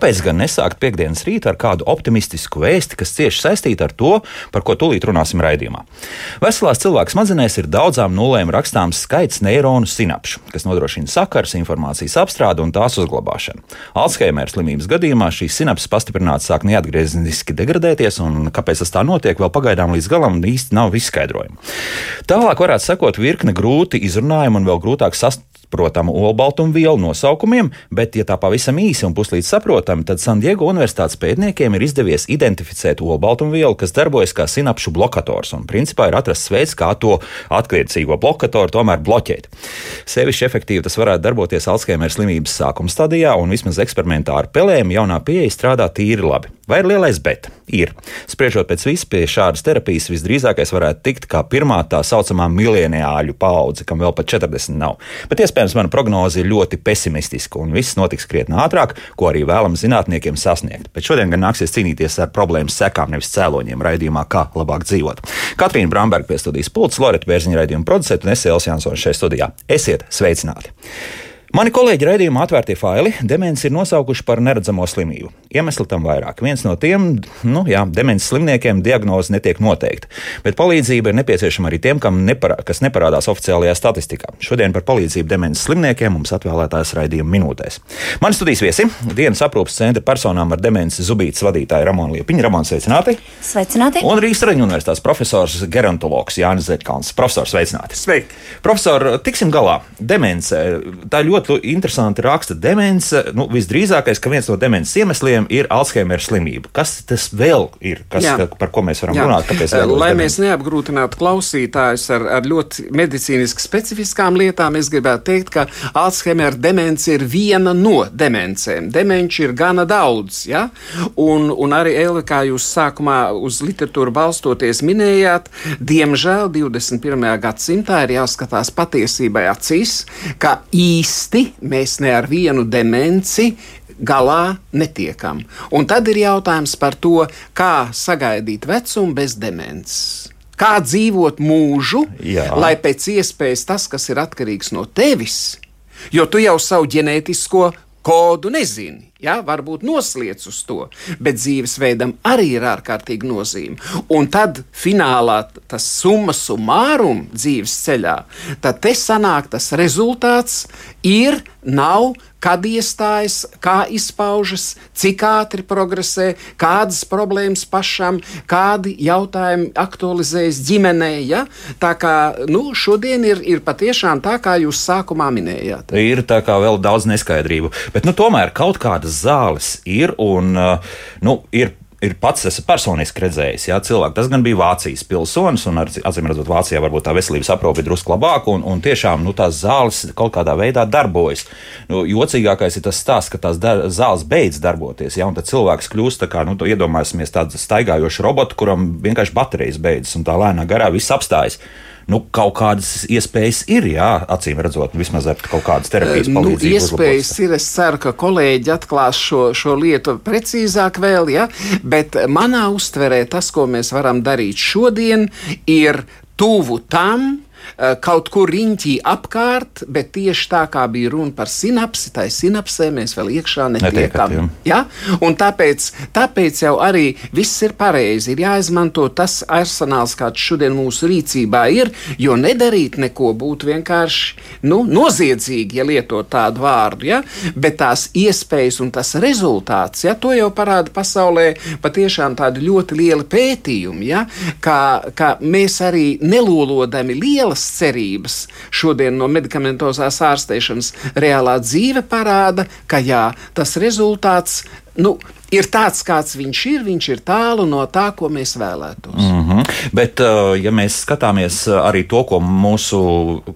Kāpēc gan nesākt piekdienas rītu ar kādu optimistisku vēsti, kas cieši saistīta ar to, par ko tūlīt runāsim raidījumā? Veselās cilvēka smadzenēs ir daudzām nulēm rakstāms skaits neironu sinapšu, kas nodrošina sakars, informācijas apstrādi un tās uzglabāšanu. Alzheimer slimības gadījumā šīs sinapses pastiprināti sāk neatgriezniski degradēties, un kāpēc tas tā notiek, vēl pagaidām līdz galam īsti nav izskaidrojumu. Tālāk varētu sekot virkne grūti izrunājumu un vēl grūtāk sast saprotamu olbaltumvielu nosaukumiem, bet, ja tā pavisam īsi un puslīdz saprotami, tad San Diego Universitātes pētniekiem ir izdevies identificēt olbaltumvielu, kas darbojas kā sinapšu blokators, un principā ir atrasts veids, kā to attiecīgo blokatoru tomēr bloķēt. Sevišķi efektīvi tas varētu darboties Alzheimer slimības sākuma stadijā, un vismaz eksperimentā ar pelēm jaunā pieeja strādā tīri labi. Vai ir lielais bet? Ir. Spriežot pēc visu pie šādas terapijas, visdrīzākais varētu tikt kā pirmā tā saucamā mileniāļu paudze, kam vēl pat 40 nav. Bet iespējams, mana prognoze ir ļoti pesimistiska, un viss notiks krietni ātrāk, ko arī vēlams zinātniekiem sasniegt. Bet šodien gan nāksies cīnīties ar problēmas sekām, nevis cēloņiem raidījumā, kā labāk dzīvot. Katrīna Bramberga pie studijas pults, Loreta Bērziņa raidījuma producente un es Elsjansons šeit studijā. Esiet sveicināti! Mani kolēģi raidījumā atvērtie faili demenci ir nosaukuši par neredzamo slimību. Iemesli tam vairāk. Viens no tiem, nu, jā, demences slimniekiem diagnoze netiek noteikta, bet palīdzība ir nepieciešama arī tiem, neparā, kas neparādās oficiālajā statistikā. Šodien par palīdzību demences slimniekiem mums atvēlētās raidījuma minūtēs. Mani studijas viesi - dienas aprūpas centra personām ar demences zubītas vadītāja Ramona Liepiņa. Ramona, sveicināti! Sveicināti! Un Rīgas Traņu universitātes profesors gerontologs Jānis Zeķkans. Profesors, sveicināti! Sveiki! Profesor, tiksim galā. Demence, tā ļoti ļoti interesanti raksta demence. Nu, visdrīzākais, ka viens no demences iemesliem ir Alzheimer slimība. Kas tas vēl ir? Kas, Jā. par ko mēs varam Jā. runāt? Lai mēs neapgrūtinātu klausītājus ar, ar ļoti medicīniski specifiskām lietām, es gribētu teikt, ka Alzheimer demence ir viena no demencēm. Demenci ir gana daudz. Ja? Un, un arī Elvi, kā jūs sākumā uz literatūru balstoties minējāt, diemžēl 21. gadsimtā ir jāskatās patiesībai acīs, ka īsti mēs ne ar vienu demenci galā netiekam. Un tad ir jautājums par to, kā sagaidīt vecumu bez demences. Kā dzīvot mūžu, Jā. lai pēc iespējas tas, kas ir atkarīgs no tevis, jo tu jau savu ģenētisko kodu nezini. Ja, varbūt noslēdz uz to, bet dzīvesveidam arī ir ārkārtīgi nozīme. Un tad finālā tas summa summarum dzīves ceļā, tad te sanāk tas rezultāts ir, nav kad iestājas, kā izpaužas, cik ātri progresē, kādas problēmas pašam, kādi jautājumi aktualizējas ģimenē. Ja? Tā kā nu, šodien ir, ir patiešām tā, kā jūs sākumā minējāt. Ir tā kā vēl daudz neskaidrību, bet nu, tomēr kaut kādas zāles ir un uh, nu, ir ir pats esmu personiski redzējis. Jā, cilvēki. Tas gan bija Vācijas pilsonis, un acīm redzot, Vācijā varbūt tā veselības aprūpe ir drusku labāka, un, un tiešām nu, tās zāles kaut kādā veidā darbojas. Nu, jocīgākais ir tas stāsts, ka tās dar, zāles beidz darboties, jā, un tad cilvēks kļūst tā kā, nu, iedomāsimies tādu staigājošu robotu, kuram vienkārši baterijas beidzas, un tā lēnā garā viss apstājas nu, kaut kādas iespējas ir, jā, acīm redzot, vismaz ar kaut kādas terapijas nu, palīdzību. Nu, iespējas ir, es ceru, ka kolēģi atklās šo, šo lietu precīzāk vēl, ja, bet manā uztverē tas, ko mēs varam darīt šodien, ir tuvu tam, Eh, kaut kur riņķī apkārt, bet tieši tā kā bija runa par sinapsi, tai sinapsē mēs vēl iekšā netiekam. Ja? Un tāpēc, tāpēc jau arī viss ir pareizi. Ir jāizmanto tas arsenāls, kāds šodien mūsu rīcībā ir, jo nedarīt neko būtu vienkārši nu, noziedzīgi, ja lietot tādu vārdu. Ja? Bet tās iespējas un tas rezultāts, ja? to jau parāda pasaulē patiešām tādi ļoti lieli pētījumi, ja? kā, kā mēs arī nelolodami lielas cerības. Šodien no medikamentozās ārstēšanas reālā dzīve parāda, ka jā, tas rezultāts nu, ir tāds, kāds viņš ir. Viņš ir tālu no tā, ko mēs vēlētos. Mm -hmm. Bet, uh, ja mēs skatāmies uh, arī to, ko mūsu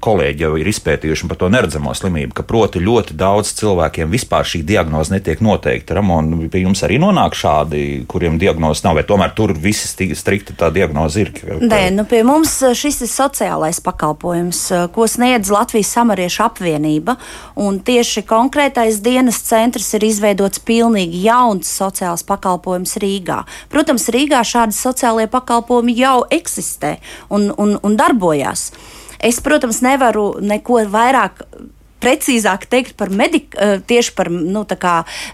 kolēģi jau ir izpētījuši par to neredzamo slimību, ka proti ļoti daudz cilvēkiem vispār šī diagnoze netiek noteikta. Ramon, pie jums arī nonāk šādi, kuriem diagnoze nav, vai tomēr tur viss strikti tā diagnoze ir? Nē, nu pie mums uh, šis ir sociālais pakalpojums, ko sniedz Latvijas samariešu apvienība, un tieši konkrētais dienas centrs ir izveidots pilnīgi jauns sociāls pakalpojums Rīgā. Protams, Rīgā šādi sociālie pakalpojumi jau eksistē un, un, un darbojās. Es, protams, nevaru neko vairāk precīzāk teikt par medik, tieši par nu,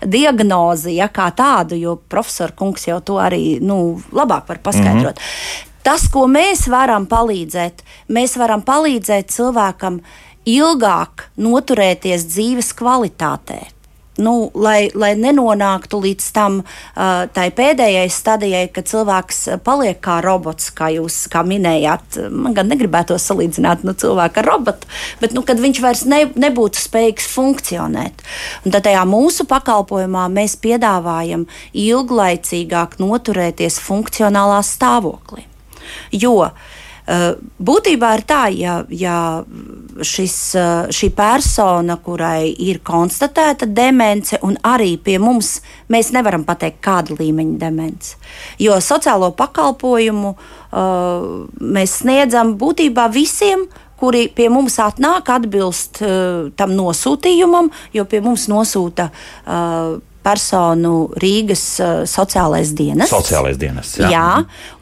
diagnozi, ja kā tādu, jo profesors Kungs jau to arī nu, labāk var paskaidrot. Mm -hmm. Tas, ko mēs varam palīdzēt, mēs varam palīdzēt cilvēkam ilgāk noturēties dzīves kvalitātē nu, lai, lai nenonāktu līdz tam uh, pēdējai stadijai, kad cilvēks paliek kā robots, kā jūs kā minējāt. Man gan negribētu salīdzināt nu, cilvēku ar robotu, bet nu, kad viņš vairs ne, nebūtu spējīgs funkcionēt. Un tad tajā mūsu pakalpojumā mēs piedāvājam ilglaicīgāk noturēties funkcionālā stāvoklī. Jo uh, būtībā ir tā, ja, ja šis, eh, šī persona, kurai ir konstatēta demence, un arī pie mums mēs nevaram pateikt, kāda līmeņa demence. Jo sociālo pakalpojumu uh, mēs sniedzam būtībā visiem, kuri pie mums atnāk, atbilst uh, tam nosūtījumam, jo pie mums nosūta uh, personu Rīgas uh, sociālais dienas. Sociālais dienas jā. jā,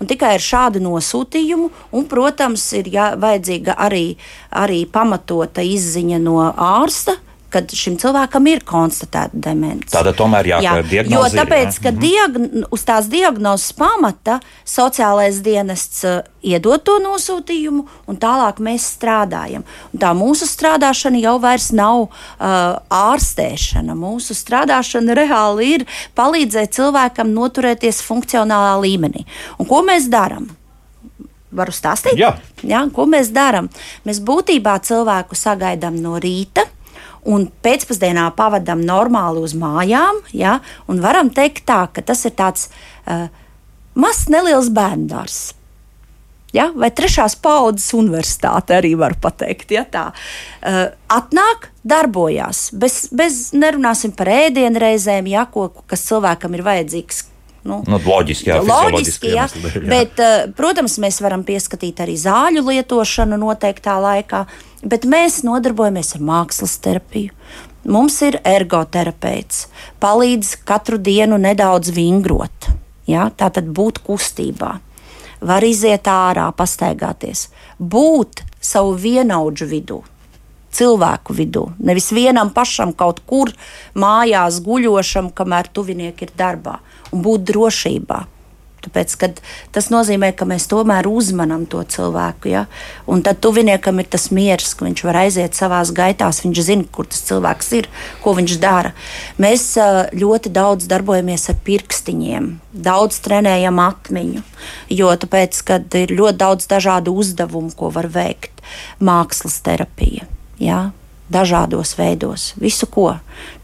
un tikai ar šādu nosūtījumu, un, protams, ir jā, vajadzīga arī, arī pamatota izziņa no ārsta, kad šim cilvēkam ir konstatēta demence. Tāda tomēr jāatver diagnoze. Jo tāpēc, ir, ka mhm. diagn uz tās diagnozes pamata sociālais dienests uh, iedod to nosūtījumu, un tālāk mēs strādājam. Un tā mūsu strādāšana jau vairs nav uh, ārstēšana. Mūsu strādāšana reāli ir palīdzēt cilvēkam noturēties funkcionālā līmenī. Un ko mēs darām? Varu stāstīt? Jā. Jā, ko mēs darām? Mēs būtībā cilvēku sagaidām no rīta un pēcpusdienā pavadām normāli uz mājām. Ja, varam teikt, tā, ka tas ir tāds uh, mazs, neliels bērns. Ja, vai trešās paudzes universitāte arī var pateikt. Ja, tā uh, atnāk, darbojās. Bez, bez nerunāsim par ēdienu reizēm, ja, ko, kas cilvēkam ir vajadzīgs Nu, nu, loģiski, jā, loģiski jā. jā. Bet, uh, protams, mēs varam pieskatīt arī zāļu lietošanu noteiktā laikā. Bet mēs nodarbojamies ar mākslas terapiju. Mums ir ergoterapeits, palīdz katru dienu nedaudz vingrot, ja? tā tad būt kustībā, var iziet ārā, pastaigāties, būt savu vienaudžu vidū, cilvēku vidū. Nevis vienam pašam kaut kur mājās guļošam, kamēr tuvinieki ir darbā, un būt drošībā. Tāpēc, tas nozīmē, ka mēs tomēr uzmanām to cilvēku. Ja? Un tad tuviniekam ir tas miers, ka viņš var aiziet savā gaitā, viņš zina, kur tas cilvēks ir, ko viņš dara. Mēs ļoti daudz darbojamies ar pirkstiņiem, daudz trenējam atmiņu, jo tāpēc, ir ļoti daudz dažādu uzdevumu, ko var veikt. Mākslas terapija. Ja? Dažādos veidos, visu ko.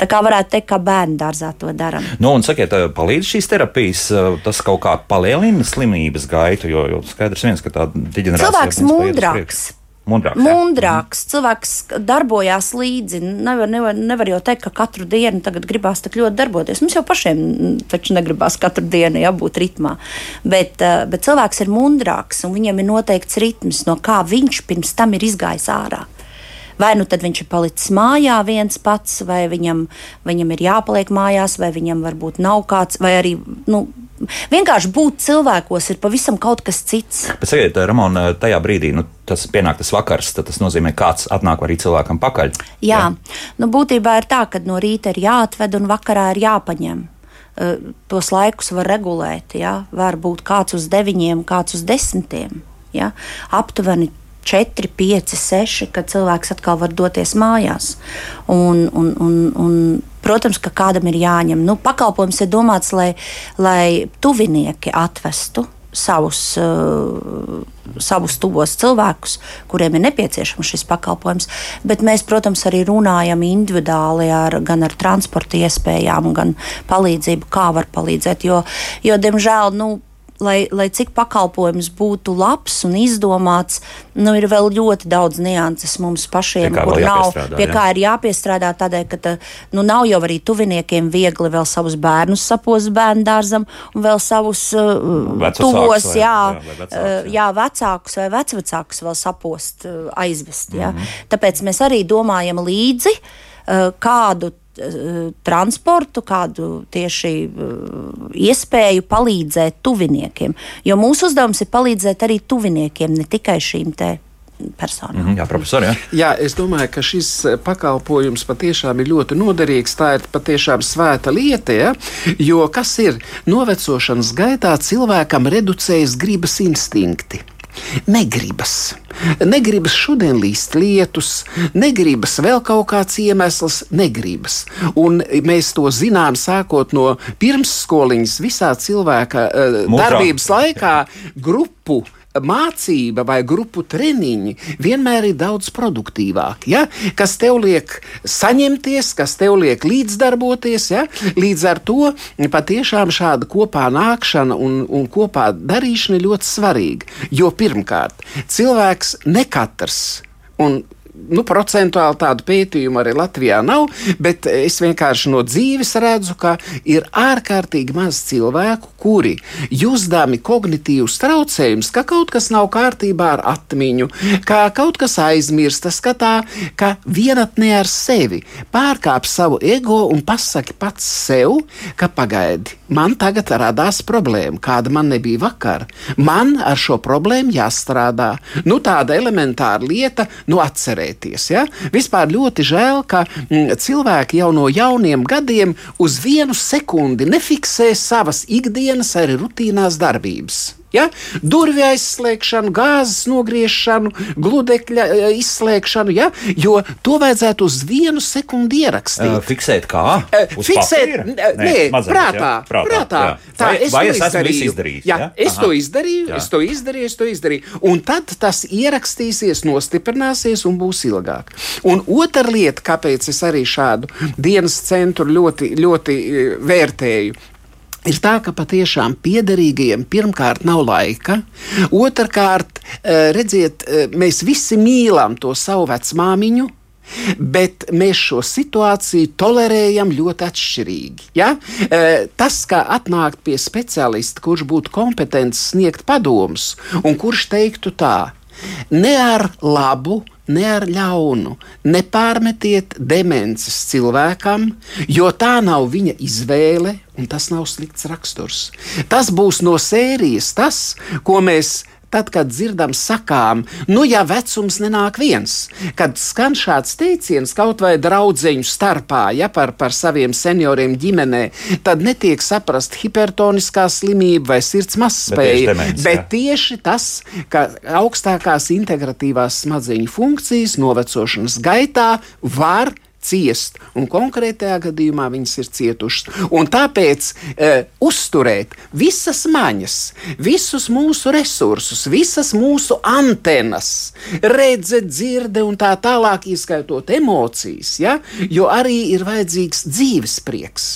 Tā kā varētu teikt, ka bērnu dārzā to darām. Nu, un sakiet, palīdz šīs terapijas, tas kaut kā palielina slimības gaitu, jo, jo skaidrs viens, ka tā deģenerācija. Cilvēks mudrāks. Mundrāks, Mundrāks cilvēks darbojās līdzi. Nevar, nevar, nevar jau teikt, ka katru dienu gribās tik ļoti darboties. Mums jau pašiem taču negribās katru dienu jābūt ritmā. Bet, bet cilvēks ir mundrāks un viņam ir noteikts ritms, no kā viņš pirms tam ir izgājis ārā. Vai nu tad viņš ir palicis mājā viens pats, vai viņam, viņam ir jāpaliek mājās, vai viņam varbūt nav kāds, vai arī. Nu, Vienkārši būt cilvēkos ir pavisam kaut kas cits. Bet, sakiet, Ramon, tajā brīdī nu, tas pienāk tas vakars, tad tas nozīmē, ka kāds atnāk arī cilvēkam pakaļ. Jā, jā. Nu, būtībā ir tā, ka no rīta ir jāatved un vakarā ir jāpaņem. Uh, tos laikus var regulēt. Ja? Var būt kāds uz deviņiem, kāds uz desmitiem. Ja? Aptuveni 4, 5, 6, kad cilvēks atkal var doties mājās. Un, un, un, un, protams, ka kādam ir jāņem. Nu, pakalpojums ir domāts, lai, lai tuvinieki atvestu savus, uh, savus tuvos cilvēkus, kuriem ir nepieciešams šis pakalpojums. Bet mēs, protams, arī runājam individuāli ar, gan ar transporta iespējām, gan palīdzību, kā var palīdzēt. Jo, jo diemžēl, nu, lai, lai cik pakalpojums būtu labs un izdomāts, nu, ir vēl ļoti daudz nianses mums pašiem, kur nav, pie kā ir jāpiestrādā. Tādēļ, ka tā, nu, nav jau arī tuviniekiem viegli vēl savus bērnus sapost bērnu dārzam, un vēl savus uh, tuvos, vai, jā, jā, vai vecākus, jā. jā, vecākus vai vecvecākus vēl sapost, uh, aizvest. Jā. Mm -hmm. Tāpēc mēs arī domājam līdzi, uh, kādu transportu, kādu tieši uh, iespēju palīdzēt tuviniekiem. Jo mūsu uzdevums ir palīdzēt arī tuviniekiem, ne tikai šīm te personām. Mm -hmm, jā, profesor, jā. jā, es domāju, ka šis pakalpojums patiešām ir ļoti noderīgs. Tā ir patiešām svēta lieta, ja? jo kas ir novecošanas gaitā cilvēkam reducējas gribas instinkti. Negribas. Negribas šodien līst lietus, negribas vēl kaut kāds iemesls, negribas. Un mēs to zinām sākot no pirmsskoliņas visā cilvēka uh, darbības laikā grupu mācība vai grupu treniņi vienmēr ir daudz produktīvāki. Ja? Kas tev liek saņemties, kas tev liek līdzdarboties. Ja? Līdz ar to patiešām šāda kopā nākšana un, un kopā darīšana ir ļoti svarīga. Jo pirmkārt, cilvēks ne katrs. Un nu, procentuāli tādu pētījumu arī Latvijā nav, bet es vienkārši no dzīves redzu, ka ir ārkārtīgi maz cilvēku, kuri jūzdami kognitīvus traucējumus, ka kaut kas nav kārtībā ar atmiņu, ka kaut kas aizmirstas, ka tā, ka vienatnē ar sevi pārkāp savu ego un pasaki pats sev, ka pagaidi, man tagad radās problēma, kāda man nebija vakar. Man ar šo problēmu jāstrādā. Nu, tāda elementāra lieta, nu, atcerēties. Ja? Vispār ļoti žēl, ka mm, cilvēki jau no jauniem gadiem uz vienu sekundi nefiksē savas ikdienas arī rutīnās darbības. Ja? Durvju aizslēgšanu, gāzes nogriešanu, gludekļa e, izslēgšanu, ja? jo to vajadzētu uz vienu sekundi ierakstīt. Uh, fiksēt kā? Uz Fiksēt, papīra? nē, mazāk, prātā. Jā, prātā, prātā. Jā. Tā, vai, es vai es esmu visu izdarījis? Jā, jā? es to izdarīju, jā. es to izdarīju, es to izdarīju. Un tad tas ierakstīsies, nostiprināsies un būs ilgāk. Un otra lieta, kāpēc es arī šādu dienas centru ļoti, ļoti vērtēju, ir tā, ka patiešām piederīgajiem pirmkārt nav laika, otrkārt, redziet, mēs visi mīlam to savu vecmāmiņu. Bet mēs šo situāciju tolerējam ļoti atšķirīgi. Ja? Tas, kā atnākt pie speciālista, kurš būtu kompetents sniegt padomus un kurš teiktu tā, ne ar labu, ne ar ļaunu. Nepārmetiet demences cilvēkam, jo tā nav viņa izvēle, un tas nav slikts raksturs. Tas būs no sērijas tas, ko mēs tad, kad dzirdam, sakām, nu, ja vecums nenāk viens, kad skan šāds teiciens kaut vai draudzeņu starpā, ja par, par saviem senioriem ģimenē, tad netiek saprast hipertoniskā slimība vai sirds mazspēja, bet, tieši, bet tieši tas, ka augstākās integratīvās smadzeņu funkcijas novecošanas gaitā var ciest, un konkrētajā gadījumā viņas ir cietušas. Un tāpēc e, uzturēt visas maņas, visus mūsu resursus, visas mūsu antenas, redzēt, dzirdēt un tā tālāk, ieskaitot emocijas, ja? jo arī ir vajadzīgs dzīves prieks.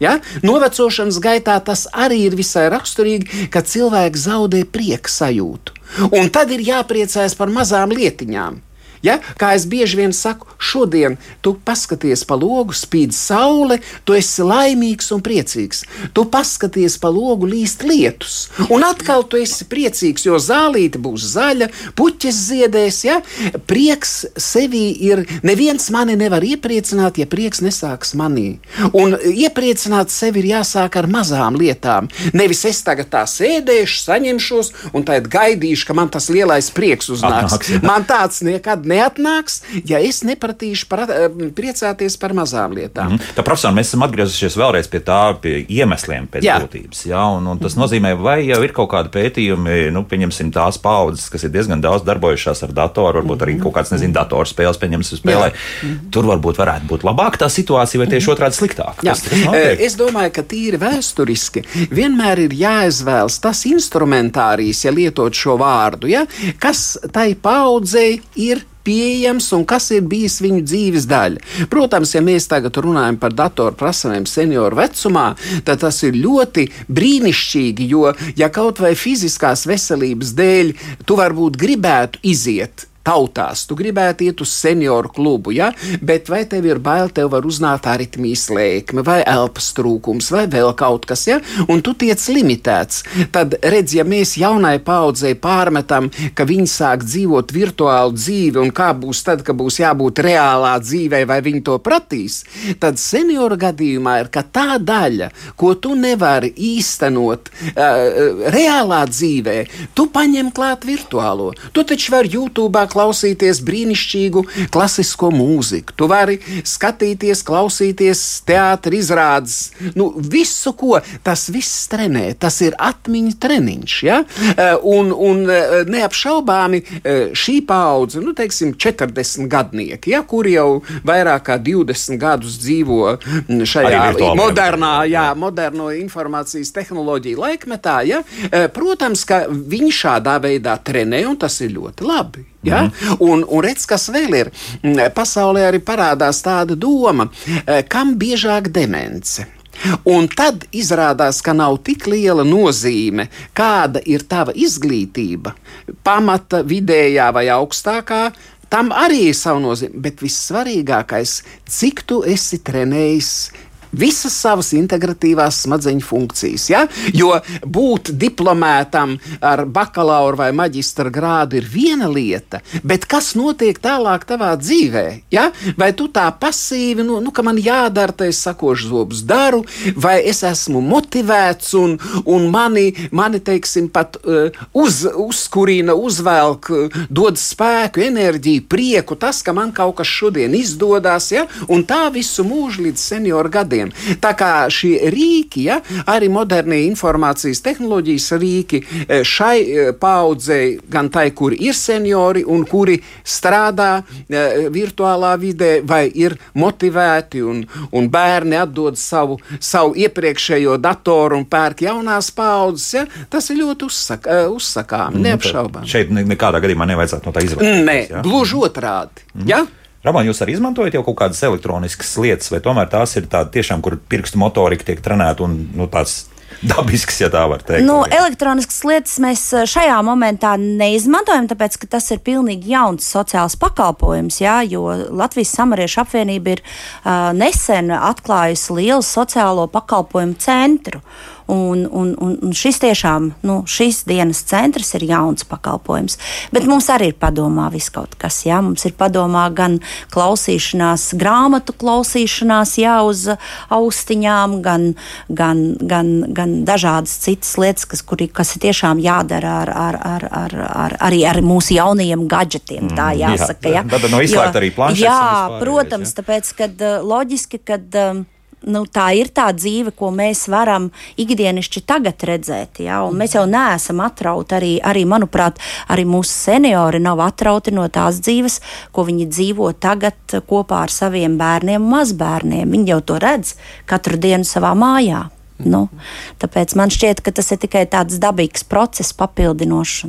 Ja? Novecošanas gaitā tas arī ir visai raksturīgi, ka cilvēks zaudē prieka sajūtu. Un tad ir jāpriecājas par mazām lietiņām. Ja? Kā es bieži vien saku, šodien tu paskaties pa logu, spīd saule, tu esi laimīgs un priecīgs. Tu paskaties pa logu, līst lietus, un atkal tu esi priecīgs, jo zālīte būs zaļa, puķis ziedēs. Ja? Prieks sevī ir, neviens mani nevar iepriecināt, ja prieks nesāks manī. Un iepriecināt sevi ir jāsāk ar mazām lietām. Nevis es tagad tā sēdēšu, saņemšos un tad gaidīšu, ka man tas lielais prieks uznāks. Atnāks, man tāds nekad neatnāks, ja es nepratīšu par, eh, priecāties par mazām lietām. Mm -hmm. Tā profesor, mēs esam atgriezušies vēlreiz pie tā, pie iemesliem pēc jā. būtības. Jā, un, un tas nozīmē, vai jau ir kaut kādi pētījumi, nu, pieņemsim tās paudzes, kas ir diezgan daudz darbojušās ar datoru, varbūt arī kaut kāds, nezinu, datorspēles, pieņemsim, spēlē. Mm -hmm. Tur varbūt varētu būt labāka tā situācija, vai tieši otrādi sliktāka. Jā, es domāju, ka tīri vēsturiski vienmēr ir jāizvēlas tas instrumentārijas, ja lietot šo vārdu, ja, kas tai paudzei ir pieejams un kas ir bijis viņu dzīves daļa. Protams, ja mēs tagad runājam par datoru prasmēm senioru vecumā, tad tas ir ļoti brīnišķīgi, jo, ja kaut vai fiziskās veselības dēļ tu varbūt gribētu iziet tautās. Tu gribētu iet uz senioru klubu, ja? bet vai tev ir bail, tev var uznākt aritmijas lēkme, vai elpas trūkums, vai vēl kaut kas, ja? un tu tiec limitēts. Tad redz, ja mēs jaunai paudzei pārmetam, ka viņi sāk dzīvot virtuālu dzīvi, un kā būs tad, kad būs jābūt reālā dzīvē, vai viņi to pratīs, tad senioru gadījumā ir tā daļa, ko tu nevari īstenot uh, reālā dzīvē, tu paņem klāt virtuālo. Tu taču vari YouTube klausīties brīnišķīgu klasisko mūziku, tu vari skatīties, klausīties teātris izrādes, nu, visu, ko tas viss trenē. Tas ir atmiņu treniņš. Ja? Eh, un, un eh, neapšaubāmi šī paudze, nu, teiksim, 40 gadnieki, ja, kuri jau vairāk kā 20 gadus dzīvo mm, šajā modernā, jā, moderno informācijas tehnoloģiju laikmetā, ja, protams, ka viņi šādā veidā trenē, un tas ir ļoti labi. Ja? Mm un, un redz, kas vēl ir. Mm, pasaulē arī parādās tāda doma, e, kam biežāk demence. Un tad izrādās, ka nav tik liela nozīme, kāda ir tava izglītība, pamata, vidējā vai augstākā. Tam arī ir sava nozīme, bet vissvarīgākais, cik tu esi trenējis visas savas integratīvās smadzeņu funkcijas. Ja? Jo būt diplomātam ar bakalaura vai maģistra grādu ir viena lieta, bet kas notiek tālāk tavā dzīvē? Ja? Vai tu tā pasīvi, nu, nu ka man jādara, tai es sakošu zobus daru, vai es esmu motivēts un, un mani, mani teiksim, pat uh, uz, uzkurina, uzvelk, uh, dod spēku, enerģiju, prieku, tas, ka man kaut kas šodien izdodas, ja? un tā visu mūžu līdz senioru gadiem gadiem. Tā kā šie rīki, ja, arī modernie informācijas tehnoloģijas rīki e, šai e, paudzei, gan tai, kur ir seniori un kuri strādā e, virtuālā vidē, vai ir motivēti un, un bērni atdod savu, savu iepriekšējo datoru un pērk jaunās paudzes, ja, tas ir ļoti uzsak, uzsakāmi, nu, neapšaubāmi. Šeit nekādā gadījumā nevajadzētu no tā izvairīties. Nē, ja? gluži otrādi. Mm. Ja? Ramon, jūs arī izmantojat jau kaut kādas elektroniskas lietas, vai tomēr tās ir tādas tiešām, kur pirkstu motorika tiek trenēta un nu, tāds dabisks, ja tā var teikt. Nu, elektroniskas lietas mēs eh, šajā momentā neizmantojam, tāpēc ka tas ir pilnīgi jauns sociāls pakalpojums. Jā, jo Latvijas samariešu apvienība ir uh, nesen atklājusi lielu sociālo pakalpojumu centru. Un, un, un, un šis tiešām, nu, šis dienas centrs ir jauns pakalpojums. Bet mums arī ir padomā viss kaut kas. Jā. Mums ir padomā gan klausīšanās, grāmatu klausīšanās, jā, uz austiņām, gan, gan, gan, gan dažādas citas lietas, kas, kuri, kas ir tiešām jādara ar, ar, ar, ar, ar, arī ar mūsu jaunajiem gadgetiem. Tā mm, jāsaka. Jā, jā. Tad no izslēgt arī planšetes. Jā, protams, jā. tāpēc, kad loģiski, kad. Um, nu, tā ir tā dzīve, ko mēs varam ikdienišķi tagad redzēt. Ja? Mēs jau neesam atrauti. Arī, arī, manuprāt, arī mūsu seniori nav atrauti no tās dzīves, ko viņi dzīvo tagad kopā ar saviem bērniem un mazbērniem. Viņi jau to redz katru dienu savā mājā. Nu, tāpēc man šķiet, ka tas ir tikai tāds dabīgs process, papildinošs.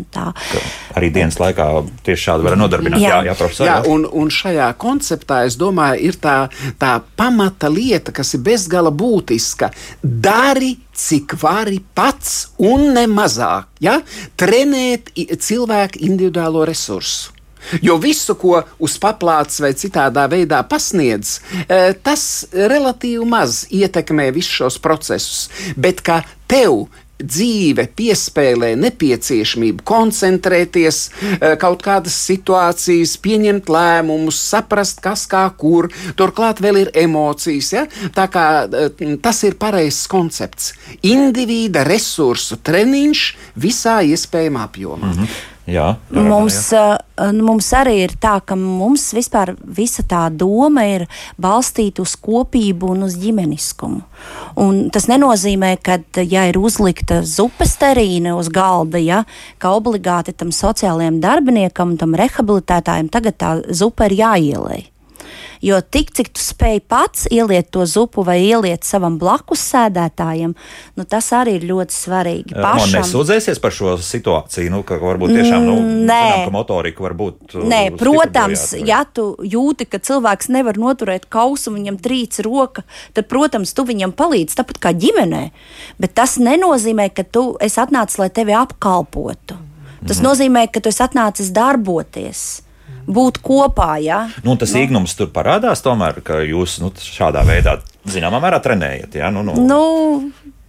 Arī dienas laikā tieši šādi var nodarbināt. Jā, jā, jā, jā un, un šajā konceptā, es domāju, ir tā, tā pamata lieta, kas ir bezgala būtiska. Dari cik vari pats un ne mazāk. Ja? Trenēt cilvēku individuālo resursu. Jo visu, ko uz paplātes vai citādā veidā pasniedz, e, tas relatīvi maz ietekmē visus šos procesus. Bet kā tev dzīve piespēlē nepieciešamību koncentrēties, e, kaut kādas situācijas, pieņemt lēmumus, saprast, kas kā kur. Turklāt vēl ir emocijas. Ja? Tā kā e, tas ir pareizs koncepts. Individa resursu treniņš visā iespējamā apjomā. -hmm. Jā, jā, mums, jā. Uh, mums arī ir tā, ka mums vispār visa tā doma ir balstīta uz kopību un uz ģimeniskumu. Un tas nenozīmē, ka, ja ir uzlikta zupas terīne uz galda, ja, ka obligāti tam sociālajiem darbiniekam, tam rehabilitētājiem tagad tā zupa ir jāielēj. Jo tik cik tu spēj pats ieliet to zupu vai ieliet savam blakus sēdētājam, nu, tas arī ir ļoti svarīgi. Man nesūdzēsies par šo situāciju, nu, ka varbūt tiešām nu, Nē. Zinām, ka motorika var būt. Uh, Nē, protams, ja tu jūti, ka cilvēks nevar noturēt kausu un viņam trīc roka, tad, protams, tu viņam palīdzi tāpat kā ģimenē. Bet tas nenozīmē, ka tu esi atnācis, lai tevi apkalpotu. Tas mm. nozīmē, ka tu esi atnācis darboties būt kopā. Ja? Nu, tas nu. īgnums tur parādās, tomēr, ka jūs nu, šādā veidā, zināmā mērā, trenējat. Ja? Nu, nu. Nu,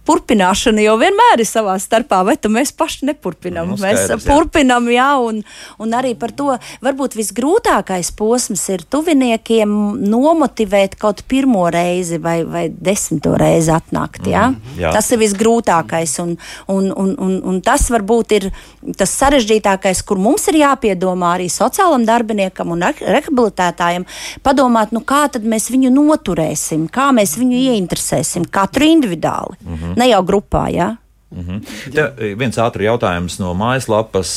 purpināšana jau vienmēr ir savā starpā, vai tu mēs paši nepurpinām? Nu, mēs skaidrs, jā. purpinām, jā, un, un arī par to varbūt visgrūtākais posms ir tuviniekiem nomotivēt kaut pirmo reizi vai, vai desmito reizi atnākt. Jā? Mm, jā. tas ir visgrūtākais, un, un, un, un, un tas varbūt ir tas sarežģītākais, kur mums ir jāpiedomā arī sociālam darbiniekam un re- rehabilitētājam, padomāt, nu kā tad mēs viņu noturēsim, kā mēs viņu ieinteresēsim, katru individuāli, mm -hmm. Ne jau grupā. Jā? Te viens ātrs jautājums no mājaslapas.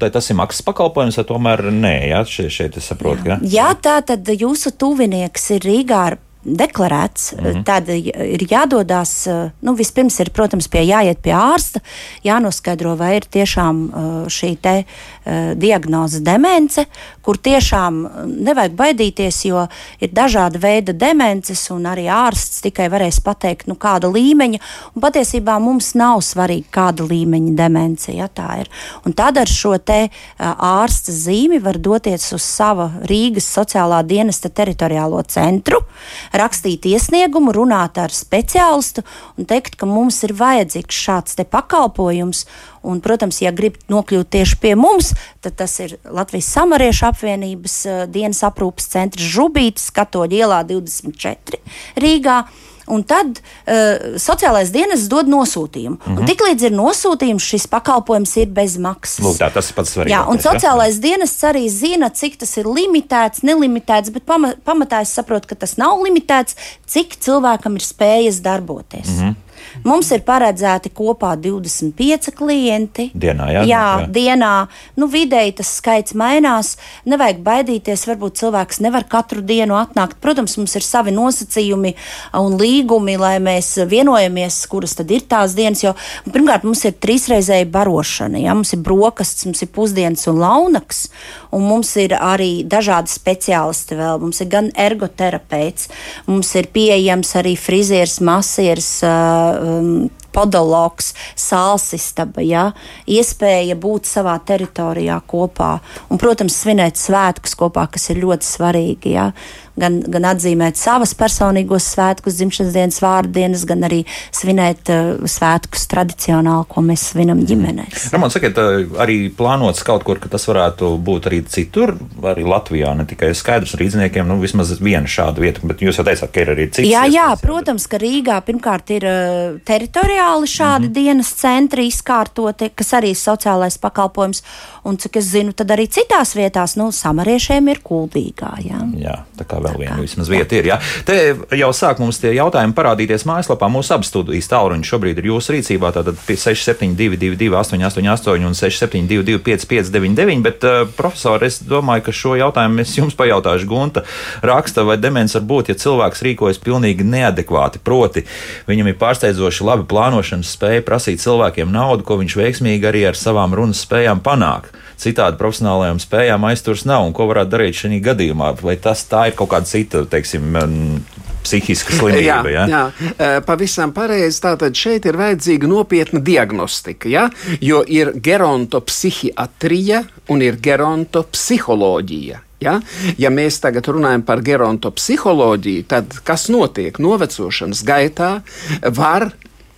Vai tas ir maksas pakalpojums, vai tomēr nē? Jā, šeit, šeit es saprotu, ka. Ja tā tad jūsu tuvinieks ir Rīgā ar deklarēts, mm -hmm. tad ir jādodas. Nu, vispirms ir, protams, pie, jāiet pie ārsta, jānoskaidro, vai ir tiešām šī te, diagnoze demence, kur tiešām nevajag baidīties, jo ir dažādi veidi demences, un arī ārsts tikai varēs pateikt, nu, kāda līmeņa. Un patiesībā mums nav svarīgi, kāda līmeņa demence ja, tā ir. Un tad ar šo te ārsta zīmi var doties uz sava Rīgas sociālā dienesta teritoriālo centru rakstīt iesniegumu, runāt ar speciālistu un teikt, ka mums ir vajadzīgs šāds pakalpojums. Un, protams, ja grib nokļūt tieši pie mums, tad tas ir Latvijas Samariešu apvienības uh, dienas aprūpas centrs Žubītis, Katoļa ielā 24 Rīgā. Un tad uh, sociālais dienas dod nosūtījumu. Mm -hmm. Tiklīdz ir nosūtījums, šis pakalpojums ir bez maksas. Lūk, tā, tas ir pats svarīgākais. Jā, un sociālais dienests arī zina, cik tas ir limitēts, nelimitēts, bet pama, pamatā es saprotu, ka tas nav limitēts, cik cilvēkam ir spējas darboties. Mm -hmm. Mums ir paredzēti kopā 25 klienti. Dienā, jā, jā, jā. dienā. Nu, vidēji tas skaits mainās. Nevajag baidīties, varbūt cilvēks nevar katru dienu atnākt. Protams, mums ir savi nosacījumi un līgumi, lai mēs vienojamies, kuras tad ir tās dienas. Jo, pirmkārt, mums ir trīsreizēja barošana. Jā, mums ir brokastis, mums ir pusdienas un launaks, un mums ir arī dažādi speciālisti vēl. Mums ir gan ergoterapeits, mums ir pieejams arī frizieris, masieris. Uh, um, podologs, sālsistaba, ja? iespēja būt savā teritorijā kopā un, protams, svinēt svētkus kopā, kas ir ļoti svarīgi. Ja? Gan, gan atzīmēt savas personīgos svētkus, dzimšanas dienas, vārdu dienas, gan arī svinēt uh, svētkus tradicionāli, ko mēs svinam ģimenēs. Ramon, sakiet, arī plānots kaut kur, ka tas varētu būt arī citur, arī Latvijā, ne tikai skaidrs rīzniekiem, nu vismaz viena šāda vieta, bet jūs jau teicāt, ka ir arī cits. Jā, jā, protams, ka Rīgā pirmkārt ir uh, teritoriāli šādi mm -hmm. dienas centri izkārtoti, kas arī ir sociālais pakalpojums, un cik es zinu, tad arī citās vietās, nu, samariešiem ir kuldīgā. Jā, jā tā kā vēl viena vismaz vieta ir. Jā. Te jau sāk mums tie jautājumi parādīties mājaslapā. Mūsu abas studijas tālruņi šobrīd ir jūsu rīcībā. Tātad 6722, 888 un 672, 559, bet, uh, profesor, es domāju, ka šo jautājumu es jums pajautāšu. Gunta raksta, vai demence var būt, ja cilvēks rīkojas pilnīgi neadekvāti. Proti, viņam ir pārsteidzoši labi plānošanas spēja prasīt cilvēkiem naudu, ko viņš veiksmīgi arī ar savām runas spējām panāk. Citādi profesionālajām spējām aizturs nav. Un ko varētu darīt šajā gadījumā? Vai tas tā ir kaut kāda cita, teiksim, mm, psihiska slimība? Jā, jā, eh, pavisam pareizi. Tātad šeit ir vajadzīga nopietna diagnostika, ja? jo ir gerontopsihiatrija un ir gerontopsiholoģija. Ja? ja mēs tagad runājam par gerontopsiholoģiju, tad kas notiek novecošanas gaitā, var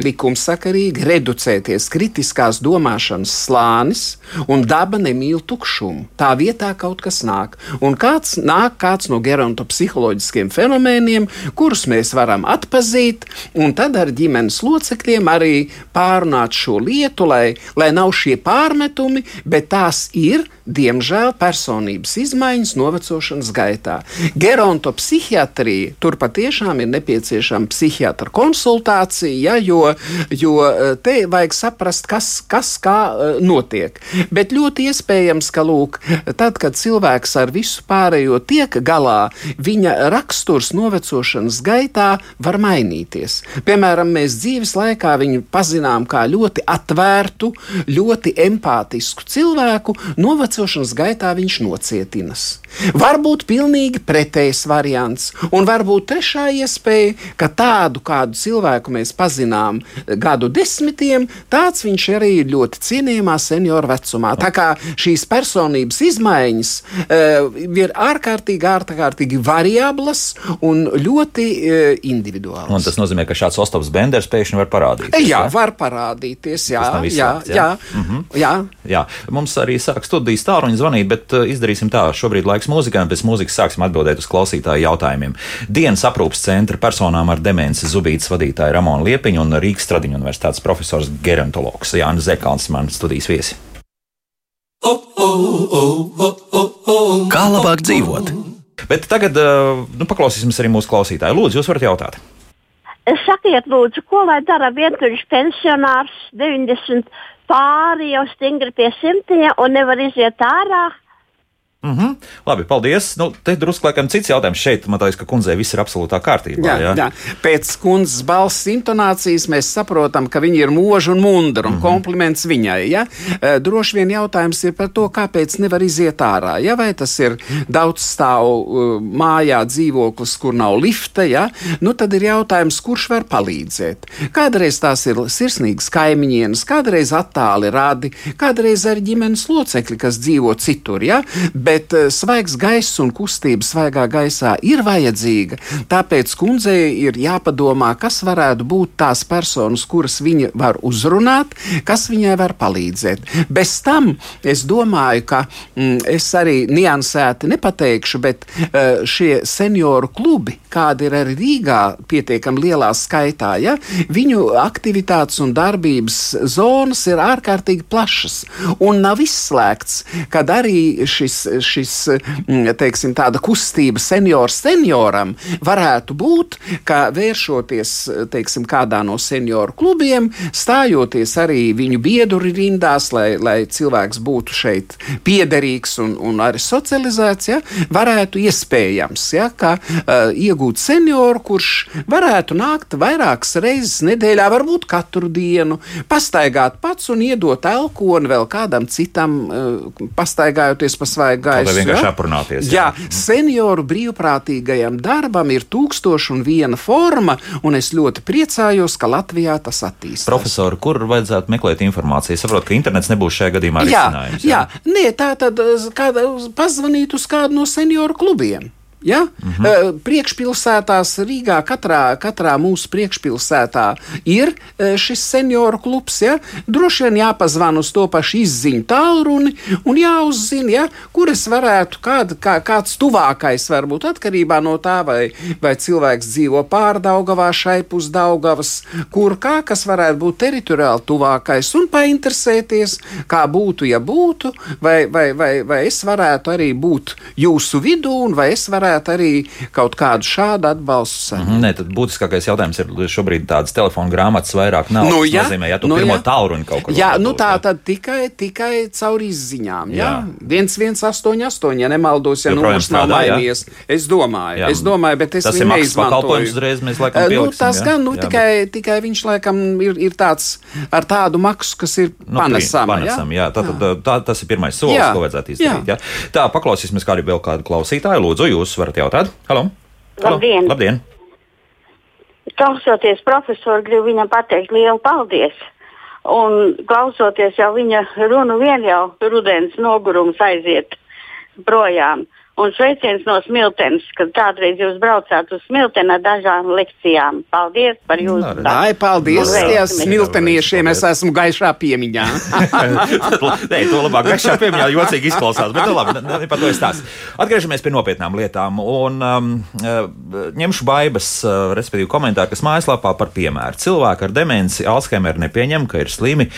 likumsakarīgi reducēties kritiskās domāšanas slānis, un daba nemīl tukšumu. Tā vietā kaut kas nāk. Un kāds nāk kāds no gerontopsiholoģiskiem fenomēniem, kurus mēs varam atpazīt, un tad ar ģimenes locekļiem arī pārunāt šo lietu, lai, lai nav šie pārmetumi, bet tās ir. Diemžēl personības izmaiņas novecošanas gaitā. Gerontopsihiatrija tur patiešām ir nepieciešama psihiatra konsultācija, ja, jo, jo eh, te vajag saprast, kas, kas kā eh, notiek. Bet ļoti iespējams, ka lūk, tad, kad cilvēks ar visu pārējo tiek galā, viņa raksturs novecošanas gaitā var mainīties. Piemēram, mēs dzīves laikā viņu pazinām kā ļoti atvērtu, ļoti empātisku cilvēku. Novecošanas vecošanas gaitā viņš nocietinas. Varbūt pilnīgi pretējs variants, un varbūt trešā iespēja, ka tādu kādu cilvēku mēs pazinām gadu desmitiem, tāds viņš arī ir ļoti cienījamā senioru vecumā. Tā kā šīs personības izmaiņas uh, ir ārkārtīgi, ārkārtīgi variablas un ļoti uh, individuālas. Un tas nozīmē, ka šāds Ostops Benders pēkšņi var parādīties. Jā, var parādīties. Jā, jā, izslēgts, jā. jā, Mm -hmm. jā. jā. Mums arī sāk studijas tāluņi zvanīt, bet uh, izdarīsim tā. Šobrīd laiks mūzikai, un pēc mūzikas sāksim atbildēt uz klausītāju jautājumiem. Dienas aprūpas centra personām ar demenci Zubītas vadītāja Ramona Liepiņa un Rīgas Stradiņu universitātes profesors gerontologs Jānis Zekāns, man studijas viesi. Kā labāk dzīvot? Bet tagad uh, nu, paklausīsimies arī mūsu klausītāju. Lūdzu, jūs varat jautāt. Sakiet, lūdzu, ko lai dara vientuļš pensionārs 90 pāri jau stingri pie simtiem un nevar iziet ārā? Mm -hmm. Labi, paldies. Nu, te drusku laikam cits jautājums šeit. Man liekas, ka kundzei viss ir absolūtā kārtībā. Jā, jā. jā. Pēc kundzes balss intonācijas mēs saprotam, ka viņa ir mūža un mundra un mm -hmm. kompliments viņai. Ja? E, droši vien jautājums ir par to, kāpēc nevar iziet ārā. Ja? Vai tas ir daudz stāvu uh, mājā dzīvoklis, kur nav lifta, ja? nu, tad ir jautājums, kurš var palīdzēt. Kādreiz tās ir sirsnīgas kaimiņienes, kādreiz attāli radi, kādreiz arī ģimenes locekļi, kas dzīvo citur. Ja? Bet uh, svaigs gaiss un kustība svaigā gaisā ir vajadzīga. Tāpēc kundzei ir jāpadomā, kas varētu būt tās personas, kuras viņa var uzrunāt, kas viņai var palīdzēt. Bez tam es domāju, ka mm, es arī niansēti nepateikšu, bet uh, šie senioru klubi, kādi ir arī Rīgā, pietiekami lielā skaitā, ja, viņu aktivitātes un darbības zonas ir ārkārtīgi plašas un nav izslēgts, kad arī šis šis, teiksim, tāda kustība seniors senioram varētu būt, ka vēršoties, teiksim, kādā no senioru klubiem, stājoties arī viņu biedru rindās, lai, lai cilvēks būtu šeit piederīgs un, un arī socializēts, ja, varētu iespējams, ja, ka uh, iegūt senioru, kurš varētu nākt vairākas reizes nedēļā, varbūt katru dienu, pastaigāt pats un iedot elkoni vēl kādam citam, uh, pastaigājoties pa svaigu gaisu. vienkārši ja? aprunāties, Jā, jā. jā senioru brīvprātīgajam darbam ir tūkstoš un viena forma, un es ļoti priecājos, ka Latvijā tas attīstās. Profesori, kur vajadzētu meklēt informāciju? Es saprotu, ka internets nebūs šajā gadījumā Jā, risinājums. jā. Nē, tā tad eh, kāda, pazvanīt uz kādu no senioru klubiem. Ja? Mm -hmm. Priekšpilsētās Rīgā, katrā, katrā mūsu priekšpilsētā ir e, šis senioru klubs. Ja? Droši vien jāpazvan uz to pašu izziņu tālruni un jāuzzina, ja? kur es varētu, kād, kā, kāds tuvākais var būt atkarībā no tā, vai, vai cilvēks dzīvo pārdaugavā, šai pusdaugavas, kur kā, kas varētu būt teritoriāli tuvākais un painteresēties, kā būtu, ja būtu, vai, vai, vai, vai es varētu arī būt jūsu vidū un vai es varētu varētu arī kaut kādu šādu atbalstu saņemt. Mm, nē, tad būtiskākais jautājums ir, šobrīd tādas telefona grāmatas vairāk nav. Nu, Tas jā, nozīmē, ja tu nu, pirmo jā. tālruni kaut kur Jā, nu tā tad tikai, tikai caur izziņām. Jā, Jā. 1188, ja nemaldos, ja numurs nav mainījies. Es domāju, Jā. es domāju, bet es Tas viņu ir maksas pakalpojums neizmantoju. uzreiz, mēs laikam Eh, nu, pieliksim, tas jā? gan, nu, Jā, tikai, tikai viņš laikam ir, ir tāds ar tādu maksu, kas ir Nu, panesama. pri- jā? jā. Tā, tā, tā, tas ir pirmais solis, Jā. ko vajadzētu izdarīt. Jā. Jā. Tā, paklausīsimies, kā arī vēl kādu klausītāju. Lūdzu, jūs varat jautāt. Halo! Halo. Labdien. Labdien! Klausoties profesoru, gribu viņam pateikt lielu paldies. Un klausoties jau viņa runu, vien jau rudens nogurums aiziet projām. Un sveiciens no Smiltenes, kad kādreiz jūs braucāt uz Smilteni ar dažām lekcijām. Paldies par jūsu Nu, darbu. Ai, paldies, veiksmi. smilteniešiem, es esmu gaišā piemiņā. Nē, to labāk gaišā piemiņā jocīgi izklausās, bet nu, labi, ne, ne par to es tās. Atgriežamies pie nopietnām lietām un um, eh, ņemšu baibas, uh, respektīvi komentāru, kas mājaslapā par piemēru. Cilvēki ar demenci Alzheimer nepieņem, ka ir slimi,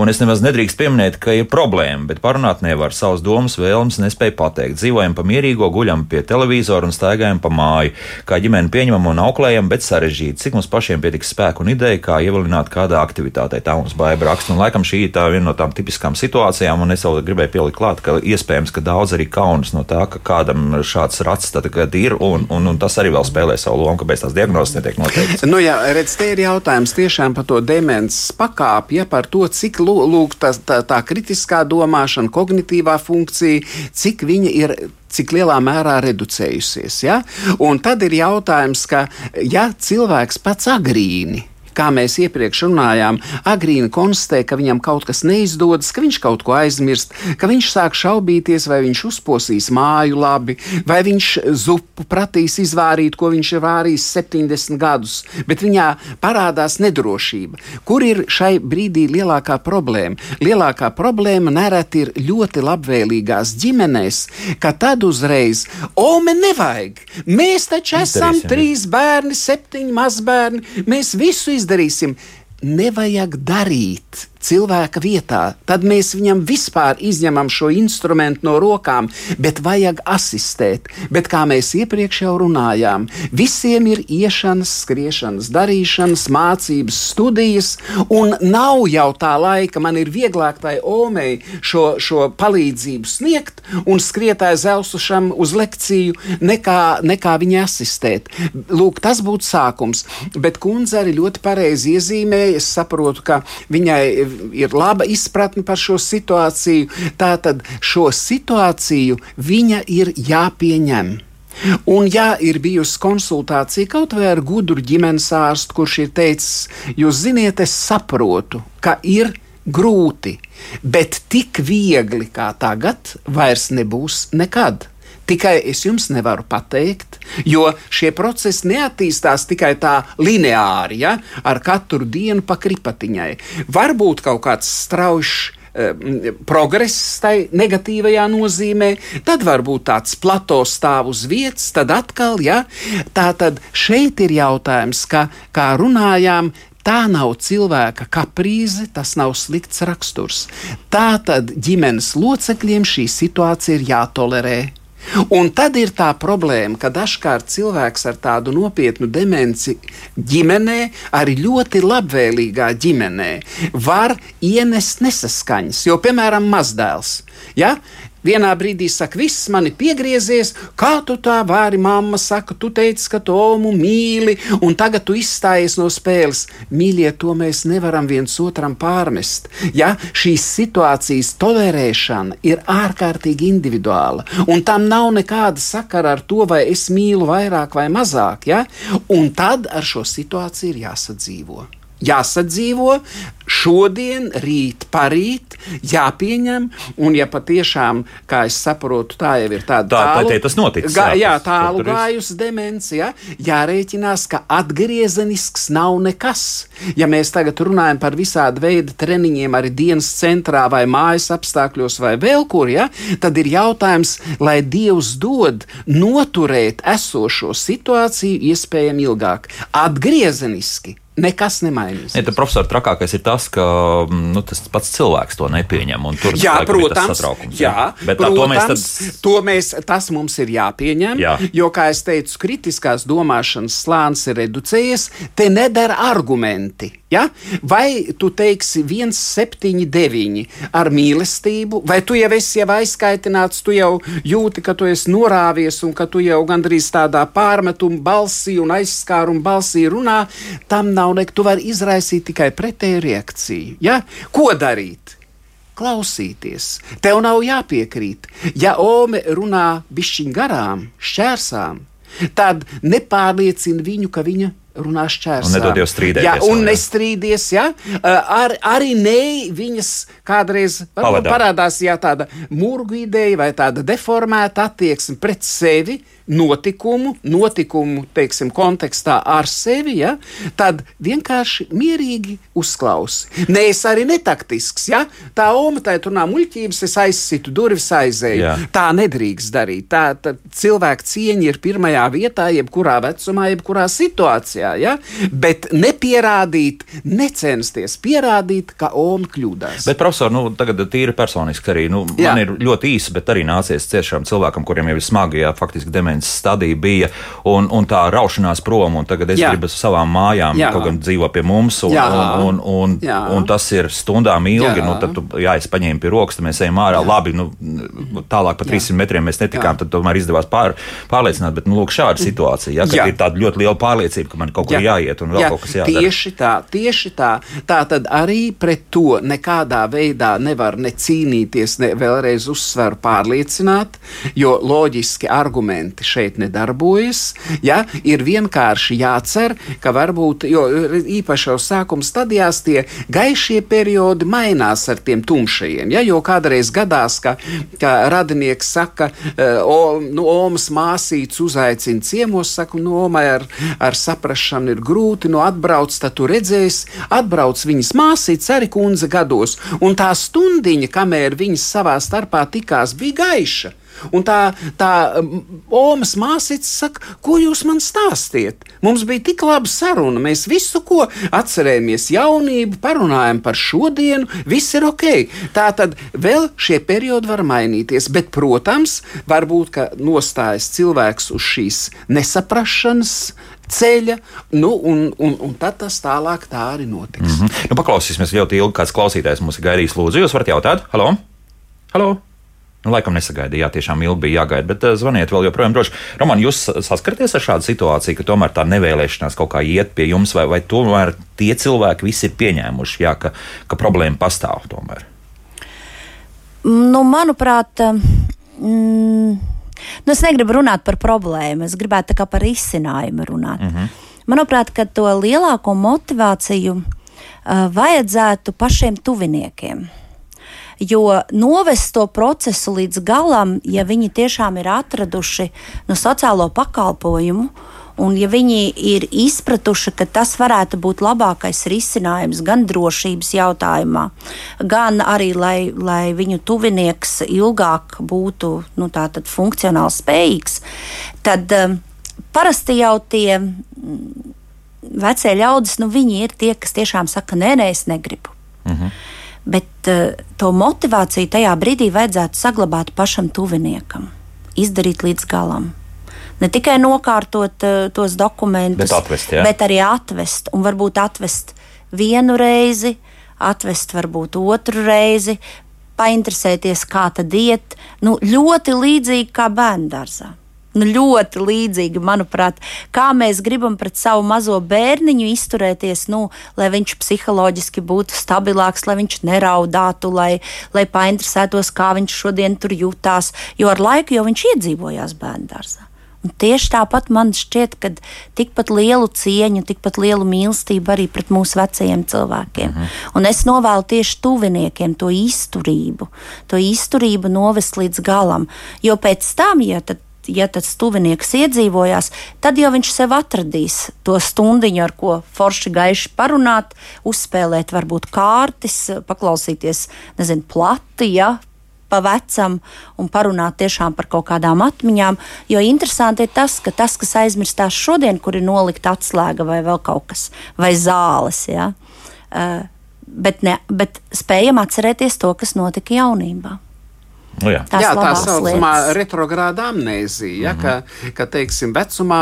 un es nemaz nedrīkst pieminēt, ka ir problēma, bet parunāt nevar savas domas, vēlmes, nespēja pateikt. Dzīvojam pa mierīgo, guļam pie televizora un staigājam pa māju. Kā ģimene pieņemam un auklējam, bet sarežģīti. Cik mums pašiem pietiks spēku un ideja, kā ievilināt kādā aktivitātē. Tā mums baiba raksta. Un laikam šī ir tā viena no tām tipiskām situācijām, un es vēl gribēju pielikt klāt, ka iespējams, ka daudz arī kaunas no tā, ka kādam šāds rats tagad ir, un, un, un tas arī vēl spēlē savu lomu, kāpēc tās diagnozes netiek noteiktas. Nu, jā, redz, te ir jautājums tiešām par to demences pakāpi, ja par to, cik lūk, tā, tā, tā kritiskā domāšana, kognitīvā funkcija, cik viņa ir cik lielā mērā reducējusies. Ja? Un tad ir jautājums, ka ja cilvēks pats agrīni kā mēs iepriekš runājām, agrīni konstatē, ka viņam kaut kas neizdodas, ka viņš kaut ko aizmirst, ka viņš sāk šaubīties, vai viņš uzposīs māju labi, vai viņš zupu pratīs izvārīt, ko viņš ir vārījis 70 gadus, bet viņā parādās nedrošība. Kur ir šai brīdī lielākā problēma? Lielākā problēma nereti ir ļoti labvēlīgās ģimenēs, ka tad uzreiz, o, man nevajag, mēs taču esam Izdarīsim. trīs bērni, septiņi mazbērni, mēs visu izdarīsim izdarīsim, nevajag darīt cilvēka vietā, tad mēs viņam vispār izņemam šo instrumentu no rokām, bet vajag asistēt. Bet kā mēs iepriekš jau runājām, visiem ir iešanas, skriešanas, darīšanas, mācības, studijas, un nav jau tā laika, man ir vieglāk tai omei šo, šo palīdzību sniegt un skriet aiz elsušam uz lekciju, nekā, nekā viņai asistēt. Lūk, tas būtu sākums, bet kundze arī ļoti pareizi iezīmēja, es saprotu, ka viņai ir laba izpratne par šo situāciju. Tātad šo situāciju viņa ir jāpieņem. Un, ja ir bijusi konsultācija kaut vai ar gudru ģimenes ārstu, kurš ir teicis, jūs ziniet, es saprotu, ka ir grūti, bet tik viegli kā tagad vairs nebūs nekad. Tikai es jums nevaru pateikt, jo šie procesi neattīstās tikai tā lineāri, ja, ar katru dienu pa kripatiņai. Varbūt kaut kāds strauji progress tai negatīvajā nozīmē, tad varbūt tāds plato stāv uz vietas, tad atkal, ja, tā tad šeit ir jautājums, ka, kā runājām, Tā nav cilvēka kaprīze, tas nav slikts raksturs. Tā tad ģimenes locekļiem šī situācija ir jātolerē. Un tad ir tā problēma, ka dažkārt cilvēks ar tādu nopietnu demenci ģimenē, arī ļoti labvēlīgā ģimenē, var ienest nesaskaņas. Jo, piemēram, mazdēls. Ja? Vienā brīdī saka, viss man ir piegriezies, kā tu tā vari, mamma saka, tu teici, ka tu omu mīli, un tagad tu izstājies no spēles. Mīļie, to mēs nevaram viens otram pārmest. Ja šīs situācijas tolerēšana ir ārkārtīgi individuāla, un tam nav nekāda sakara ar to, vai es mīlu vairāk vai mazāk, ja? un tad ar šo situāciju ir jāsadzīvo jāsadzīvo šodien, rīt, parīt, jāpieņem. Un, ja patiešām, kā es saprotu, tā jau ir tāda tā, tālu, tā, tas notiks, gā, jā, tālu gājusi demencija, jārēķinās, ka atgriezenisks nav nekas. Ja mēs tagad runājam par visādi veidu treniņiem, arī dienas centrā vai mājas apstākļos vai vēl kur, ja, tad ir jautājums, lai Dievs dod noturēt esošo situāciju iespējami ilgāk. Atgriezeniski nekas nemainīsies. Ja, profesor, trakākais ir tas, ka mm, nu, tas pats cilvēks to nepieņem. Tur Jā, ir tas protams, satraukums, jā, bet tā, to mēs tad. protams, to mēs, tas mums ir jāpieņem. Jā. Jo, kā jau teicu, kritiskās domāšanas slānis ir reducējies, te nedara argumenti. Ja? Vai tu teiksi 179 ar mīlestību, vai tu jau esi jau aizskaitināts, tu jau jūti, ka tu esi norāvies un ka tu jau gandrīz tādā pārmetuma balsī un aizskāruma balsī runā, tam nav nekā. Tu vari izraisīt tikai pretēju reakciju. Ja? Ko darīt? klausīties. Tev nav jāpiekrīt. Ja Ome runā bišķiņ garām, šķērsām, tad nepārliecina viņu, ka viņa runā šķērsām. Un nedod Dievs strīdēties Jā, un jā. nestrīdies, ja? Ar, arī ne viņas kādreiz parādās jā, tāda murgu ideja vai tāda deformēta attieksme pret sevi, notikumu, notikumu teiksim, kontekstā ar sevi, ja? tad vienkārši mierīgi uzklausi. Nē, es arī netaktisks. Ja? Tā oma tā runā muļķības, es aizsitu durvis, aizēju. Jā. Tā nedrīkst darīt. Tā, tā cilvēka cieņa ir pirmajā vietā, jebkurā vecumā, jebkurā situācijā. ja? bet nepierādīt, necensties pierādīt, ka Oma kļūdās. Bet, profesor, nu, tagad tīri personiski arī, nu, Jā. man ir ļoti īsi, bet arī nācies ciešām cilvēkam, kuriem jau ir smagi, jā, faktiski demences stadija bija, un, un tā raušanās prom, un tagad es Jā. gribu savām mājām, Jā. kaut gan dzīvo pie mums, un, Jā. un, un, un, Jā. un tas ir stundām ilgi, Jā. nu, tad, tu, jā, es paņēmu pie rokas, tad mēs ejam ārā, labi, nu, tālāk pa 300 metriem mēs netikām, Jā. tad tomēr izdevās pār, pārliecināt, bet, nu, lūk, šāda situācija, jā, kad Jā. ir tāda ļoti liela pārliecība, ka man kaut kur Jā. jāiet un vēl Jā, kaut kas jādara. Tieši tā, tieši tā. Tā tad arī pret to nekādā veidā nevar ne cīnīties, ne vēlreiz uzsveru pārliecināt, jo loģiski argumenti šeit nedarbojas. Ja, ir vienkārši jācer, ka varbūt, jo īpaši jau sākuma stadijās tie gaišie periodi mainās ar tiem tumšajiem. Ja, jo kādreiz gadās, ka, ka radinieks saka, o, nu, Omas māsītes uzaicina ciemos, saka, nu, Omai ar, ar saprašanu ir grūti, nu, atbrauc, tad tu redzēsi, atbrauc viņas māsītes arī kundze gados, un tā stundiņa, kamēr viņas savā starpā tikās, bija gaiša. Un tā, tā um, Omas māsīca saka, ko jūs man stāstiet? Mums bija tik laba saruna, mēs visu, ko atcerējāmies, jaunību, parunājam par šodienu, viss ir ok. Tā tad vēl šie periodi var mainīties, bet, protams, varbūt, ka nostājas cilvēks uz šīs nesaprašanas ceļa, nu, un, un, un tad tas tālāk tā arī notiks. Mm -hmm. Nu, paklausīsimies ļoti ilgi, kāds klausītājs mums ir gaidījis. Lūdzu, jūs varat jautāt? Halo! Halo! Nu, laikam nesagaidīja, tiešām ilgi bija jāgaida, bet uh, zvaniet vēl joprojām droši. Roman, jūs saskaraties ar šādu situāciju, ka tomēr tā nevēlēšanās kaut kā iet pie jums, vai, vai tomēr tie cilvēki visi ir pieņēmuši, jā, ka, ka problēma pastāv tomēr? Nu, manuprāt, mm, nu es negribu runāt par problēmu, es gribētu par izcinājumu runāt. Mm -hmm. Manuprāt, ka to lielāko motivāciju uh, vajadzētu pašiem tuviniekiem. Jo novest to procesu līdz galam, ja viņi tiešām ir atraduši no sociālo pakalpojumu, un ja viņi ir izpratuši, ka tas varētu būt labākais risinājums gan drošības jautājumā, gan arī, lai, lai viņu tuvinieks ilgāk būtu nu, funkcionāli spējīgs, tad um, parasti jau tie mm, vecie ļaudis, nu, viņi ir tie, kas tiešām saka, nē, nē, es negribu. Bet uh, to motivāciju tajā brīdī vajadzētu saglabāt pašam tuviniekam, izdarīt līdz galam. Ne tikai nokārtot uh, tos dokumentus, Bet atvest, jā? bet arī atvest. Un varbūt atvest vienu reizi, atvest varbūt otru reizi, painteresēties, kā tad iet. Nu, ļoti līdzīgi kā bērngārzā. Nu, ļoti līdzīgi, manuprāt, kā mēs gribam pret savu mazo bērniņu izturēties, nu, lai viņš psiholoģiski būtu stabilāks, lai viņš neraudātu, lai, lai painteresētos, kā viņš šodien tur jutās. Jo ar laiku jau viņš iedzīvojās bērngārzā. Un tieši tāpat man šķiet, ka tikpat lielu cieņu, tikpat lielu mīlestību arī pret mūsu vecajiem cilvēkiem. Mm -hmm. Un es novēlu tieši tuviniekiem to izturību, to izturību novest līdz galam. Jo pēc tam, ja tad ja tas tuvinieks iedzīvojās, tad jau viņš sev atradīs to stundiņu, ar ko forši gaiši parunāt, uzspēlēt, varbūt kārtas, paklausīties, nezinu, plati. Ja? Pa vecam un parunāt tiešām par kaut kādām atmiņām. Jo interesanti ir tas, ka tas, kas aizmirstās šodien, kur ir nolikta atslēga vai vēl kaut kas, vai zāles, ja? uh, bet, ne, bet spējam atcerēties to, kas notika jaunībā. Nu, jā. Tās Jā, tā saucamā retrogrāda amnēzija, ja, ka, ka, teiksim, vecumā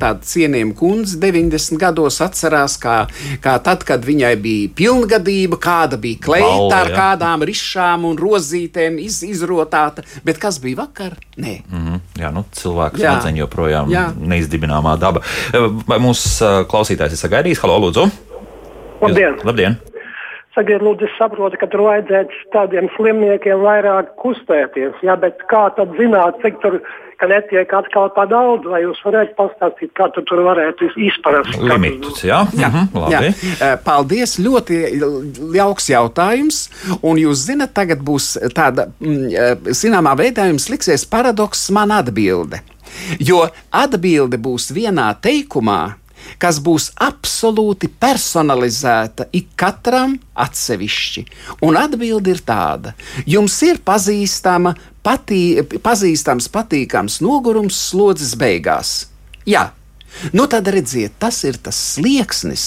tāda cienījama kundze 90 gados atcerās, kā, kā tad, kad viņai bija pilngadība, kāda bija kleita Balva, ar jā. kādām rišām un rozītēm iz, izrotāta, bet kas bija vakar? Nē. Mm -hmm. Jā, nu, cilvēks Jā. smadzeņu joprojām Jā. neizdibināmā daba. Vai mūsu uh, klausītājs ir sagaidījis? Halo, lūdzu! Labdien! Jūs- Labdien! Sakiet, lūdzu, es saprotu, ka tur vajadzētu tādiem slimniekiem vairāk kustēties. Jā, bet kā tad zināt, cik tur ka netiek atkal par daudz? Vai jūs varētu pastāstīt, kā tu tur varētu izprast? kā Limitus, jā? Jā, Mhm, labi. jā. Paldies! Ļoti jauks jautājums. Un jūs zinat, tagad būs tāda, mm, zināmā veidā jums liksies paradoks man atbilde. Jo atbilde būs vienā teikumā, kas būs absolūti personalizēta ik katram atsevišķi. Un atbilde ir tāda: jums ir pazīstama, patī, pazīstams, patīkams nogurums slodzes beigās. Jā, Nu, tad redziet, tas ir tas slieksnis,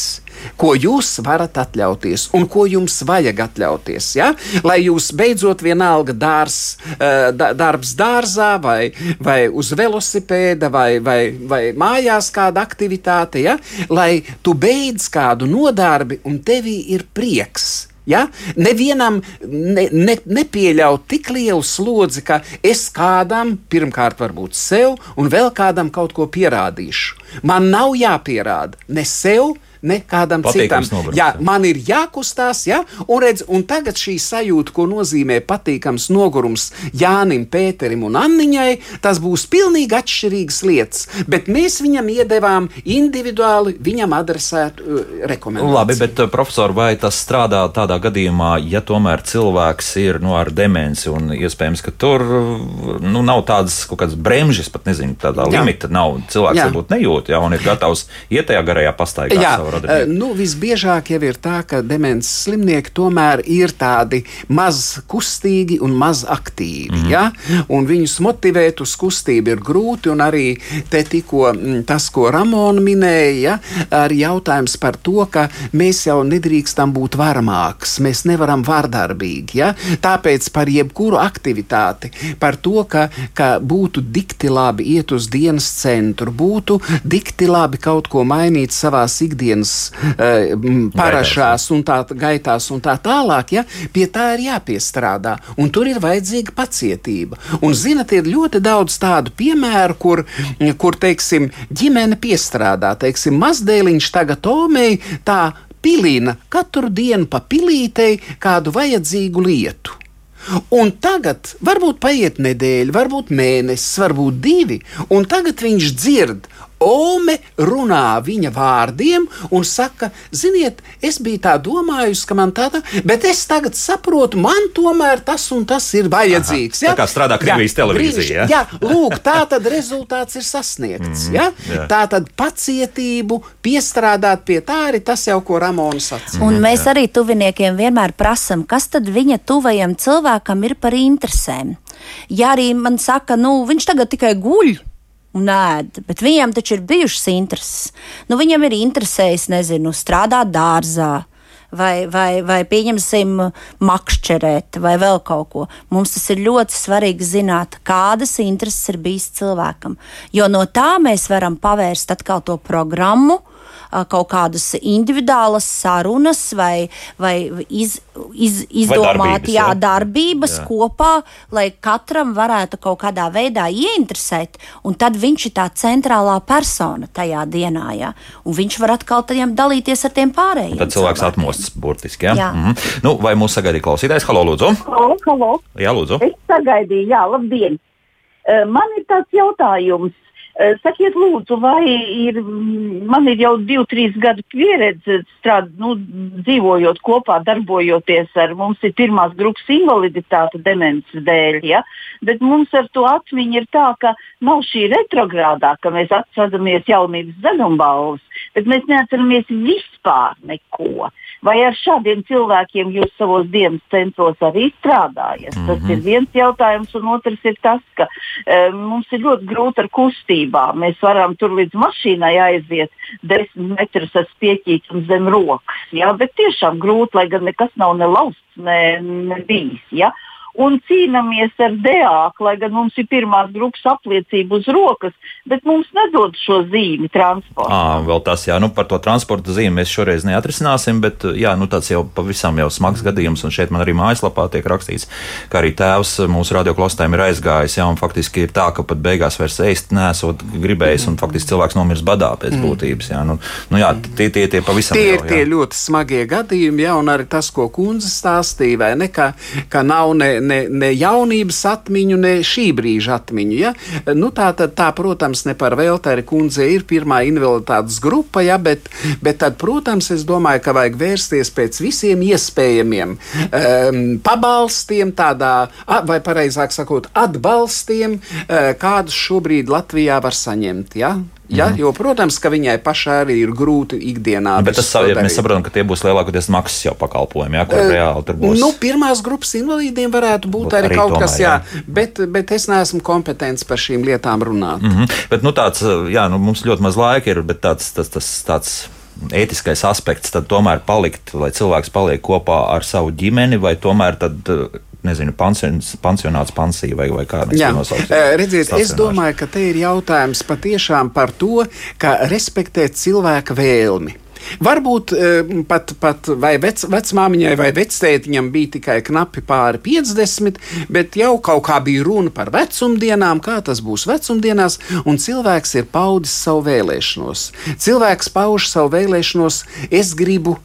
ko jūs varat atļauties un ko jums vajag atļauties. Ja? Lai jūs beidzot vienalga dārs, eh, darbs dārzā, vai, vai uz velosipēda, vai, vai, vai mājās kāda aktivitāte, ja? lai tu beidz kādu nodarbi un tevī ir prieks. Ja? Nevienam ne, ne, nepieļaut tik lielu slodzi, ka es kādam, pirmkārt, varbūt sev, un vēl kādam kaut ko pierādīšu. Man nav jāpierāda ne sev, ne kādam Patīkams citam. nogurums, Jā, jā. man ir jākustās, ja? un, redz, un tagad šī sajūta, ko nozīmē patīkams nogurums Jānim, Pēterim un Anniņai, tas būs pilnīgi atšķirīgas lietas. Bet mēs viņam iedevām individuāli viņam adresētu uh, rekomendāciju. Labi, bet uh, profesor, vai tas strādā tādā gadījumā, ja tomēr cilvēks ir nu, ar demenci un iespējams, ka tur uh, nu, nav tādas kaut kādas bremžas, pat nezinu, tādā Jā. limita nav. Cilvēks Jā. varbūt nejūt, ja, un ir gatavs iet tajā garajā pastaigā Jā, savu eh, nu, visbiežāk jau ir tā, ka demences slimnieki tomēr ir tādi maz kustīgi un maz aktīvi. Mm. Ja? Un viņus motivēt uz kustību ir grūti, un arī te tikko mm, tas, ko Ramona minēja, ja? arī jautājums par to, ka mēs jau nedrīkstam būt varmāks, mēs nevaram vardarbīgi. Ja? Tāpēc par jebkuru aktivitāti, par to, ka, ka būtu dikti labi iet uz dienas centru, būtu dikti labi kaut ko mainīt savā ikdienas uh, parašās un tā gaitās un tā tālāk, ja, pie tā ir jāpiestrādā. Un tur ir vajadzīga pacietība. Un, zinat, ir ļoti daudz tādu piemēru, kur, kur teiksim, ģimene piestrādā. Teiksim, mazdēliņš tagad omei tā pilina katru dienu pa pilītei kādu vajadzīgu lietu. Un tagad varbūt paiet nedēļa, varbūt mēnesis, varbūt divi, un tagad viņš dzird. Ome runā viņa vārdiem un saka, ziniet, es biju tā domājusi, ka man tāda, bet es tagad saprotu, man tomēr tas un tas ir vajadzīgs. Aha, tā kā strādā Krievijas televīzija, ja? Jā, lūk, tā tad rezultāts ir sasniegts. Mm, ja? jā. Tā tad pacietību, piestrādāt pie tā arī tas jau, ko Ramona sacīja. Un mēs arī tuviniekiem vienmēr prasām, kas tad viņa tuvajam cilvēkam ir par interesēm. Ja arī man saka, nu, viņš tagad tikai guļ. Un ēd, bet viņam taču ir bijušas intereses. Nu, viņam ir interesējis, nezinu, strādāt dārzā, vai, vai, vai pieņemsim, makšķerēt, vai vēl kaut ko. Mums tas ir ļoti svarīgi zināt, kādas intereses ir bijis cilvēkam. Jo no tā mēs varam pavērst atkal to programmu, ā, kaut kādas individuālas sarunas vai, vai iz, iz, izdomāt darbības, jā, ja? darbības Jā. kopā, lai katram varētu kaut kādā veidā ieinteresēt, un tad viņš ir tā centrālā persona tajā dienā, jā, un viņš var atkal tajam dalīties ar tiem pārējiem. Tad cilvēks cilvēkiem. atmostas burtiski. Ja? Jā. Mm -hmm. nu, vai mūsu sagaidīja klausītājs? Halo, lūdzu! Halo, halo. Jā, lūdzu! Es sagaidīju, jā, labdien. Man ir tāds jautājums. Eh, Sakiet, lūdzu, vai ir, mm, man ir jau divi, trīs gadu pieredze strādājot, nu, dzīvojot kopā, darbojoties ar mums, ir pirmās grupas invaliditāte demences dēļ, ja? bet mums ar to atmiņu ir tā, ka nav šī retrogrādā, ka mēs atceramies jaunības zaļumbalvas, bet mēs neatceramies vispār neko. Vai ar šādiem cilvēkiem jūs savos dienas centros arī strādājat? Mm -hmm. Tas ir viens jautājums, un otrs ir tas, ka e, mums ir ļoti grūti ar kustībām. Mēs varam tur līdz mašīnai aiziet desmit metrus ar spieķīti un zem rokas. Ja? Bet tiešām grūti, lai gan nekas nav ne lausts, ne, ne bijis. Ja? Un cīnāmies ar DEAK, lai gan mums ir pirmās grupas apliecība uz rokas, bet mums nedod šo zīmi transportā. À, vēl tas, jā, nu par to transporta zīmi mēs šoreiz neatrisināsim, bet jā, nu, tāds jau pavisam jau smags gadījums, un šeit man arī mājaslapā tiek rakstīts, ka arī tēvs mūsu radioklostēm ir aizgājis, jā, un faktiski ir tā, ka pat beigās vairs ēst nesot gribējis, un faktiski cilvēks nomirs badā pēc būtības, jā, nu, nu jā, tie, tie, tie pavisam Tie jau, ir jā. tie ļoti smagie gadījumi, ja, un arī tas, ko kundze stāstīja, vai ne, ka, ka nav ne, ne, ne jaunības atmiņu, ne šī brīža atmiņu. Ja. Nu, tā, tad, tā, protams, ne par velti arī kundze ir pirmā invaliditātes grupa, ja, bet, bet tad, protams, es domāju, ka vajag vērsties pēc visiem iespējamiem um, pabalstiem, tādā, vai pareizāk sakot, atbalstiem, uh, kādus šobrīd Latvijā var saņemt. Ja. Ja? Mm. Jo, protams, ka viņai pašai arī ir grūti ikdienā. Bet tas ja mēs saprotam, ka tie būs lielākoties maksas jau pakalpojumi, ja, kur uh, reāli tur būs. Nu, pirmās grupas invalīdiem varētu būt, būt arī, arī kaut tomēr, kas, jā, jā. Bet, bet es neesmu kompetents par šīm lietām runāt. Mm -hmm. Bet, nu, tāds, jā, nu, mums ļoti maz laika ir, bet tāds, tas, tas, tāds ētiskais aspekts tad tomēr palikt, lai cilvēks paliek kopā ar savu ģimeni, vai tomēr tad nezinu, pansions, pansionāts, pansija vai, vai kā nosaucam. Redziet, es domāju, ka te ir jautājums patiešām par to, ka respektēt cilvēka vēlmi. Varbūt pat, pat vai vec, vecmāmiņai vai vectētiņam bija tikai knapi pāri 50, bet jau kaut kā bija runa par vecumdienām, kā tas būs vecumdienās, un cilvēks ir paudis savu vēlēšanos. Cilvēks pauž savu vēlēšanos, es gribu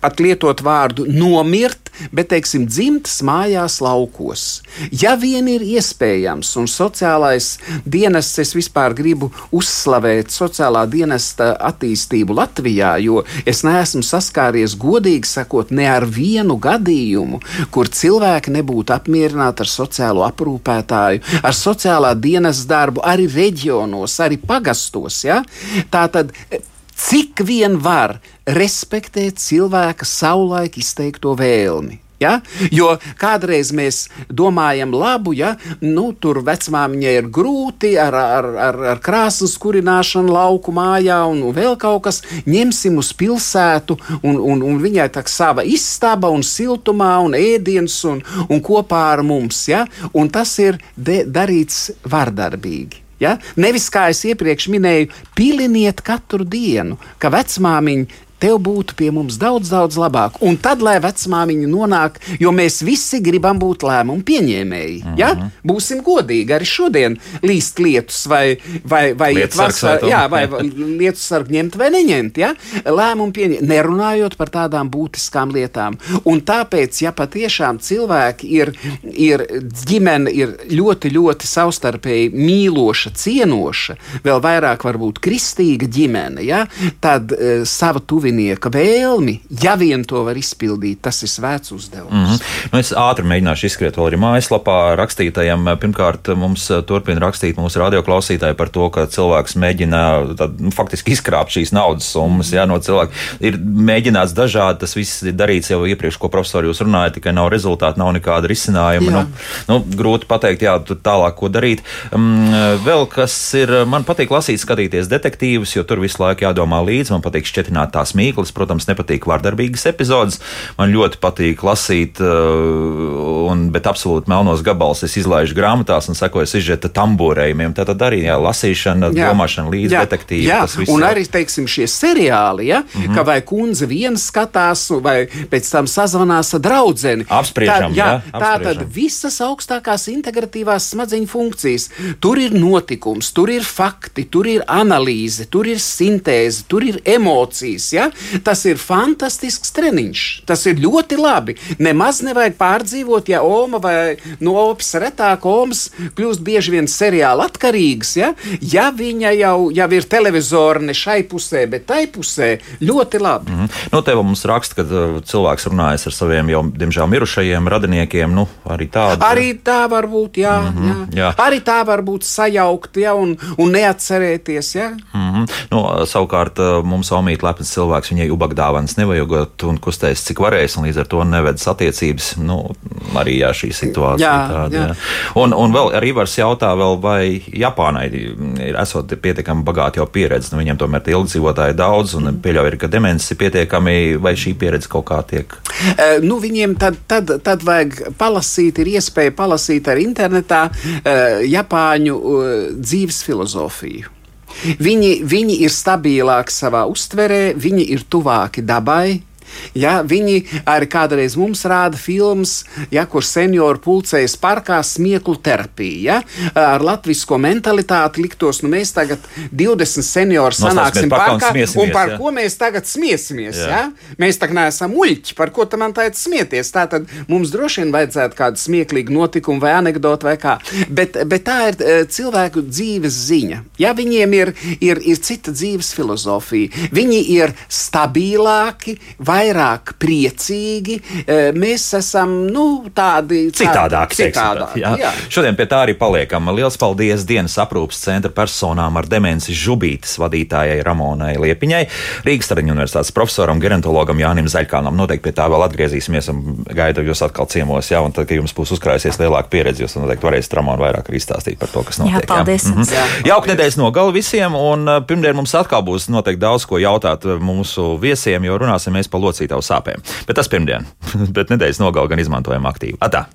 pat lietot vārdu nomirt, bet, teiksim, dzimtas mājās laukos. Ja vien ir iespējams, un sociālais dienests, es vispār gribu uzslavēt sociālā dienesta attīstību Latvijā, jo es neesmu saskāries, godīgi sakot, ne ar vienu gadījumu, kur cilvēki nebūtu apmierināti ar sociālo aprūpētāju, ar sociālā dienesta darbu, arī reģionos, arī pagastos. Ja? Tā tad cik vien var respektēt cilvēka savulaik izteikto vēlmi. Ja? Jo kādreiz mēs domājam, labu, ja nu, tur vecmāmiņai ir grūti ar, ar, ar, ar krāsas kurināšanu lauku mājā un, un vēl kaut kas. Ņemsim uz pilsētu, un, un, un viņai tā sava istaba un siltumā un ēdiens un, un kopā ar mums. Ja? Un tas ir darīts vardarbīgi. Ja? Nevis kā es iepriekš minēju, piliniet katru dienu, ka vecmāmiņa tev būtu pie mums daudz, daudz labāk. Un tad, lai vecmāmiņa nonāk, jo mēs visi gribam būt lēmumu pieņēmēji. Mm -hmm. ja? Mhm. Būsim godīgi, arī šodien līst lietus vai, vai, vai iet vasarā, jā, vai lietus sargu ņemt vai neņemt. Ja? Lēmumu pieņemt, nerunājot par tādām būtiskām lietām. Un tāpēc, ja patiešām cilvēki ir, ir ģimene, ir ļoti, ļoti savstarpēji mīloša, cienoša, vēl vairāk varbūt kristīga ģimene, ja? tad uh, sava tuvi tuvinieka vēlmi, ja vien to var izpildīt, tas ir svēts uzdevums. Mm -hmm. nu, es ātri mēģināšu izskriet vēl arī mājaslapā rakstītājiem. Pirmkārt, mums turpina rakstīt mūsu radioklausītāji par to, ka cilvēks mēģina tad, nu, faktiski izkrāpt šīs naudas summas ja, no cilvēka. Ir mēģināts dažādi, tas viss ir darīts jau iepriekš, ko profesori jūs runājat, tikai nav rezultātu, nav nekāda risinājuma. Nu, nu, grūti pateikt, jā, tālāk, ko darīt. Um, vēl kas ir, man patīk lasīt, skatīties detektīvus, jo tur visu laiku jādomā līdzi. Man patīk šķietināt tās mīklas. Protams, nepatīk vardarbīgas epizodes. Man ļoti patīk lasīt, uh, un, bet absolūti melnos gabalus es izlaižu grāmatās un sekoju sižeta tambūrējumiem. Tā tad arī jā, lasīšana, jā. domāšana līdz detektīvam. Jā, viss, un arī, teiksim, šie seriāli, ja, mm -hmm. ka vai kundze viens skatās, vai pēc tam sazvanās ar draugu. Apspriežam, tā, jā, jā, tā tad visas augstākās integratīvās smadzeņu funkcijas. Tur ir notikums, tur ir fakti, tur ir analīze, tur ir sintēze, tur ir emocijas ja? Tas ir fantastisks treniņš. Tas ir ļoti labi. Nemaz nevajag pārdzīvot, ja Oma vai no Opas retāk Omas kļūst bieži vien seriāla atkarīgs. Ja, ja viņa jau, jau ir televizora ne šai pusē, bet tai pusē, ļoti labi. Mm -hmm. Nu, te mums raksta, ka uh, cilvēks runājas ar saviem jau, diemžēl, mirušajiem radiniekiem. Nu, arī tāda. Arī tā var būt, jā. Mm -hmm, jā. jā. Arī tā var būt sajaukt, ja, un, un neatcerēties. Ja. Mm -hmm. nu, savukārt uh, mums Omīte lepns cilvēks cilvēks viņai ubagdāvanas nevajagot un kustēs, cik varēs, un līdz ar to nevedas attiecības. Nu, arī jā, šī situācija jā, tāda. Jā. Jā. Un, un vēl arī Ivars jautā, vēl, vai Japānai ir esot pietiekami bagāti jau pieredze, nu, viņiem tomēr tie ilgdzīvotāji daudz, un pieļauj, ka demences ir pietiekami, vai šī pieredze kaut kā tiek? Uh, nu, viņiem tad, tad, tad vajag palasīt, ir iespēja palasīt arī internetā uh, Japāņu uh, dzīves filozofiju. Viņi, viņi ir stabilāki savā uztverē, viņi ir tuvāki dabai, Ja, viņi arī kādreiz mums rāda filmas, ja, kur seniori pulcējas parkā smieklu terapija. Ja, ar latviešu mentalitāti liktos, nu mēs tagad 20 seniori sanāksim parkā, un, un par ja. ko mēs tagad smiesimies. Ja. Ja? Mēs tā neesam muļķi, par ko tam teikt smieties. Tātad mums droši vien vajadzētu kādu smieklīgu notikumu vai anekdotu vai kā. Bet, bet tā ir uh, cilvēku dzīves ziņa. Ja viņiem ir, ir, ir cita dzīves filozofija, viņi ir stabilāki vai vairāk priecīgi, eh, mēs esam nu, tādi citādāki. citādāki jā. Jā. Šodien pie tā arī paliekam. Lielas paldies dienas aprūpas centra personām ar demenci žubītes vadītājai Ramonai Liepiņai, Rīgas Traģiņu universitātes profesoram, gerontologam Jānim Zaļkānam. Noteikti pie tā vēl atgriezīsimies un gaidu jūs atkal ciemos. Jā, un tad, kad jums būs uzkrājusies lielāka pieredze, jūs noteikti varēsiet Ramonu vairāk arī izstāstīt par to, kas notiek. Jā, paldies. Jā. Mm -hmm. Jauka nedēļas nogali visiem, un uh, pirmdien mums atkal būs noteikti daudz ko jautāt uh, mūsu viesiem, jo runāsim mēs par locītavu sāpēm. Bet tas pirmdien, bet nedēļas nogali gan izmantojam aktīvi. Atā!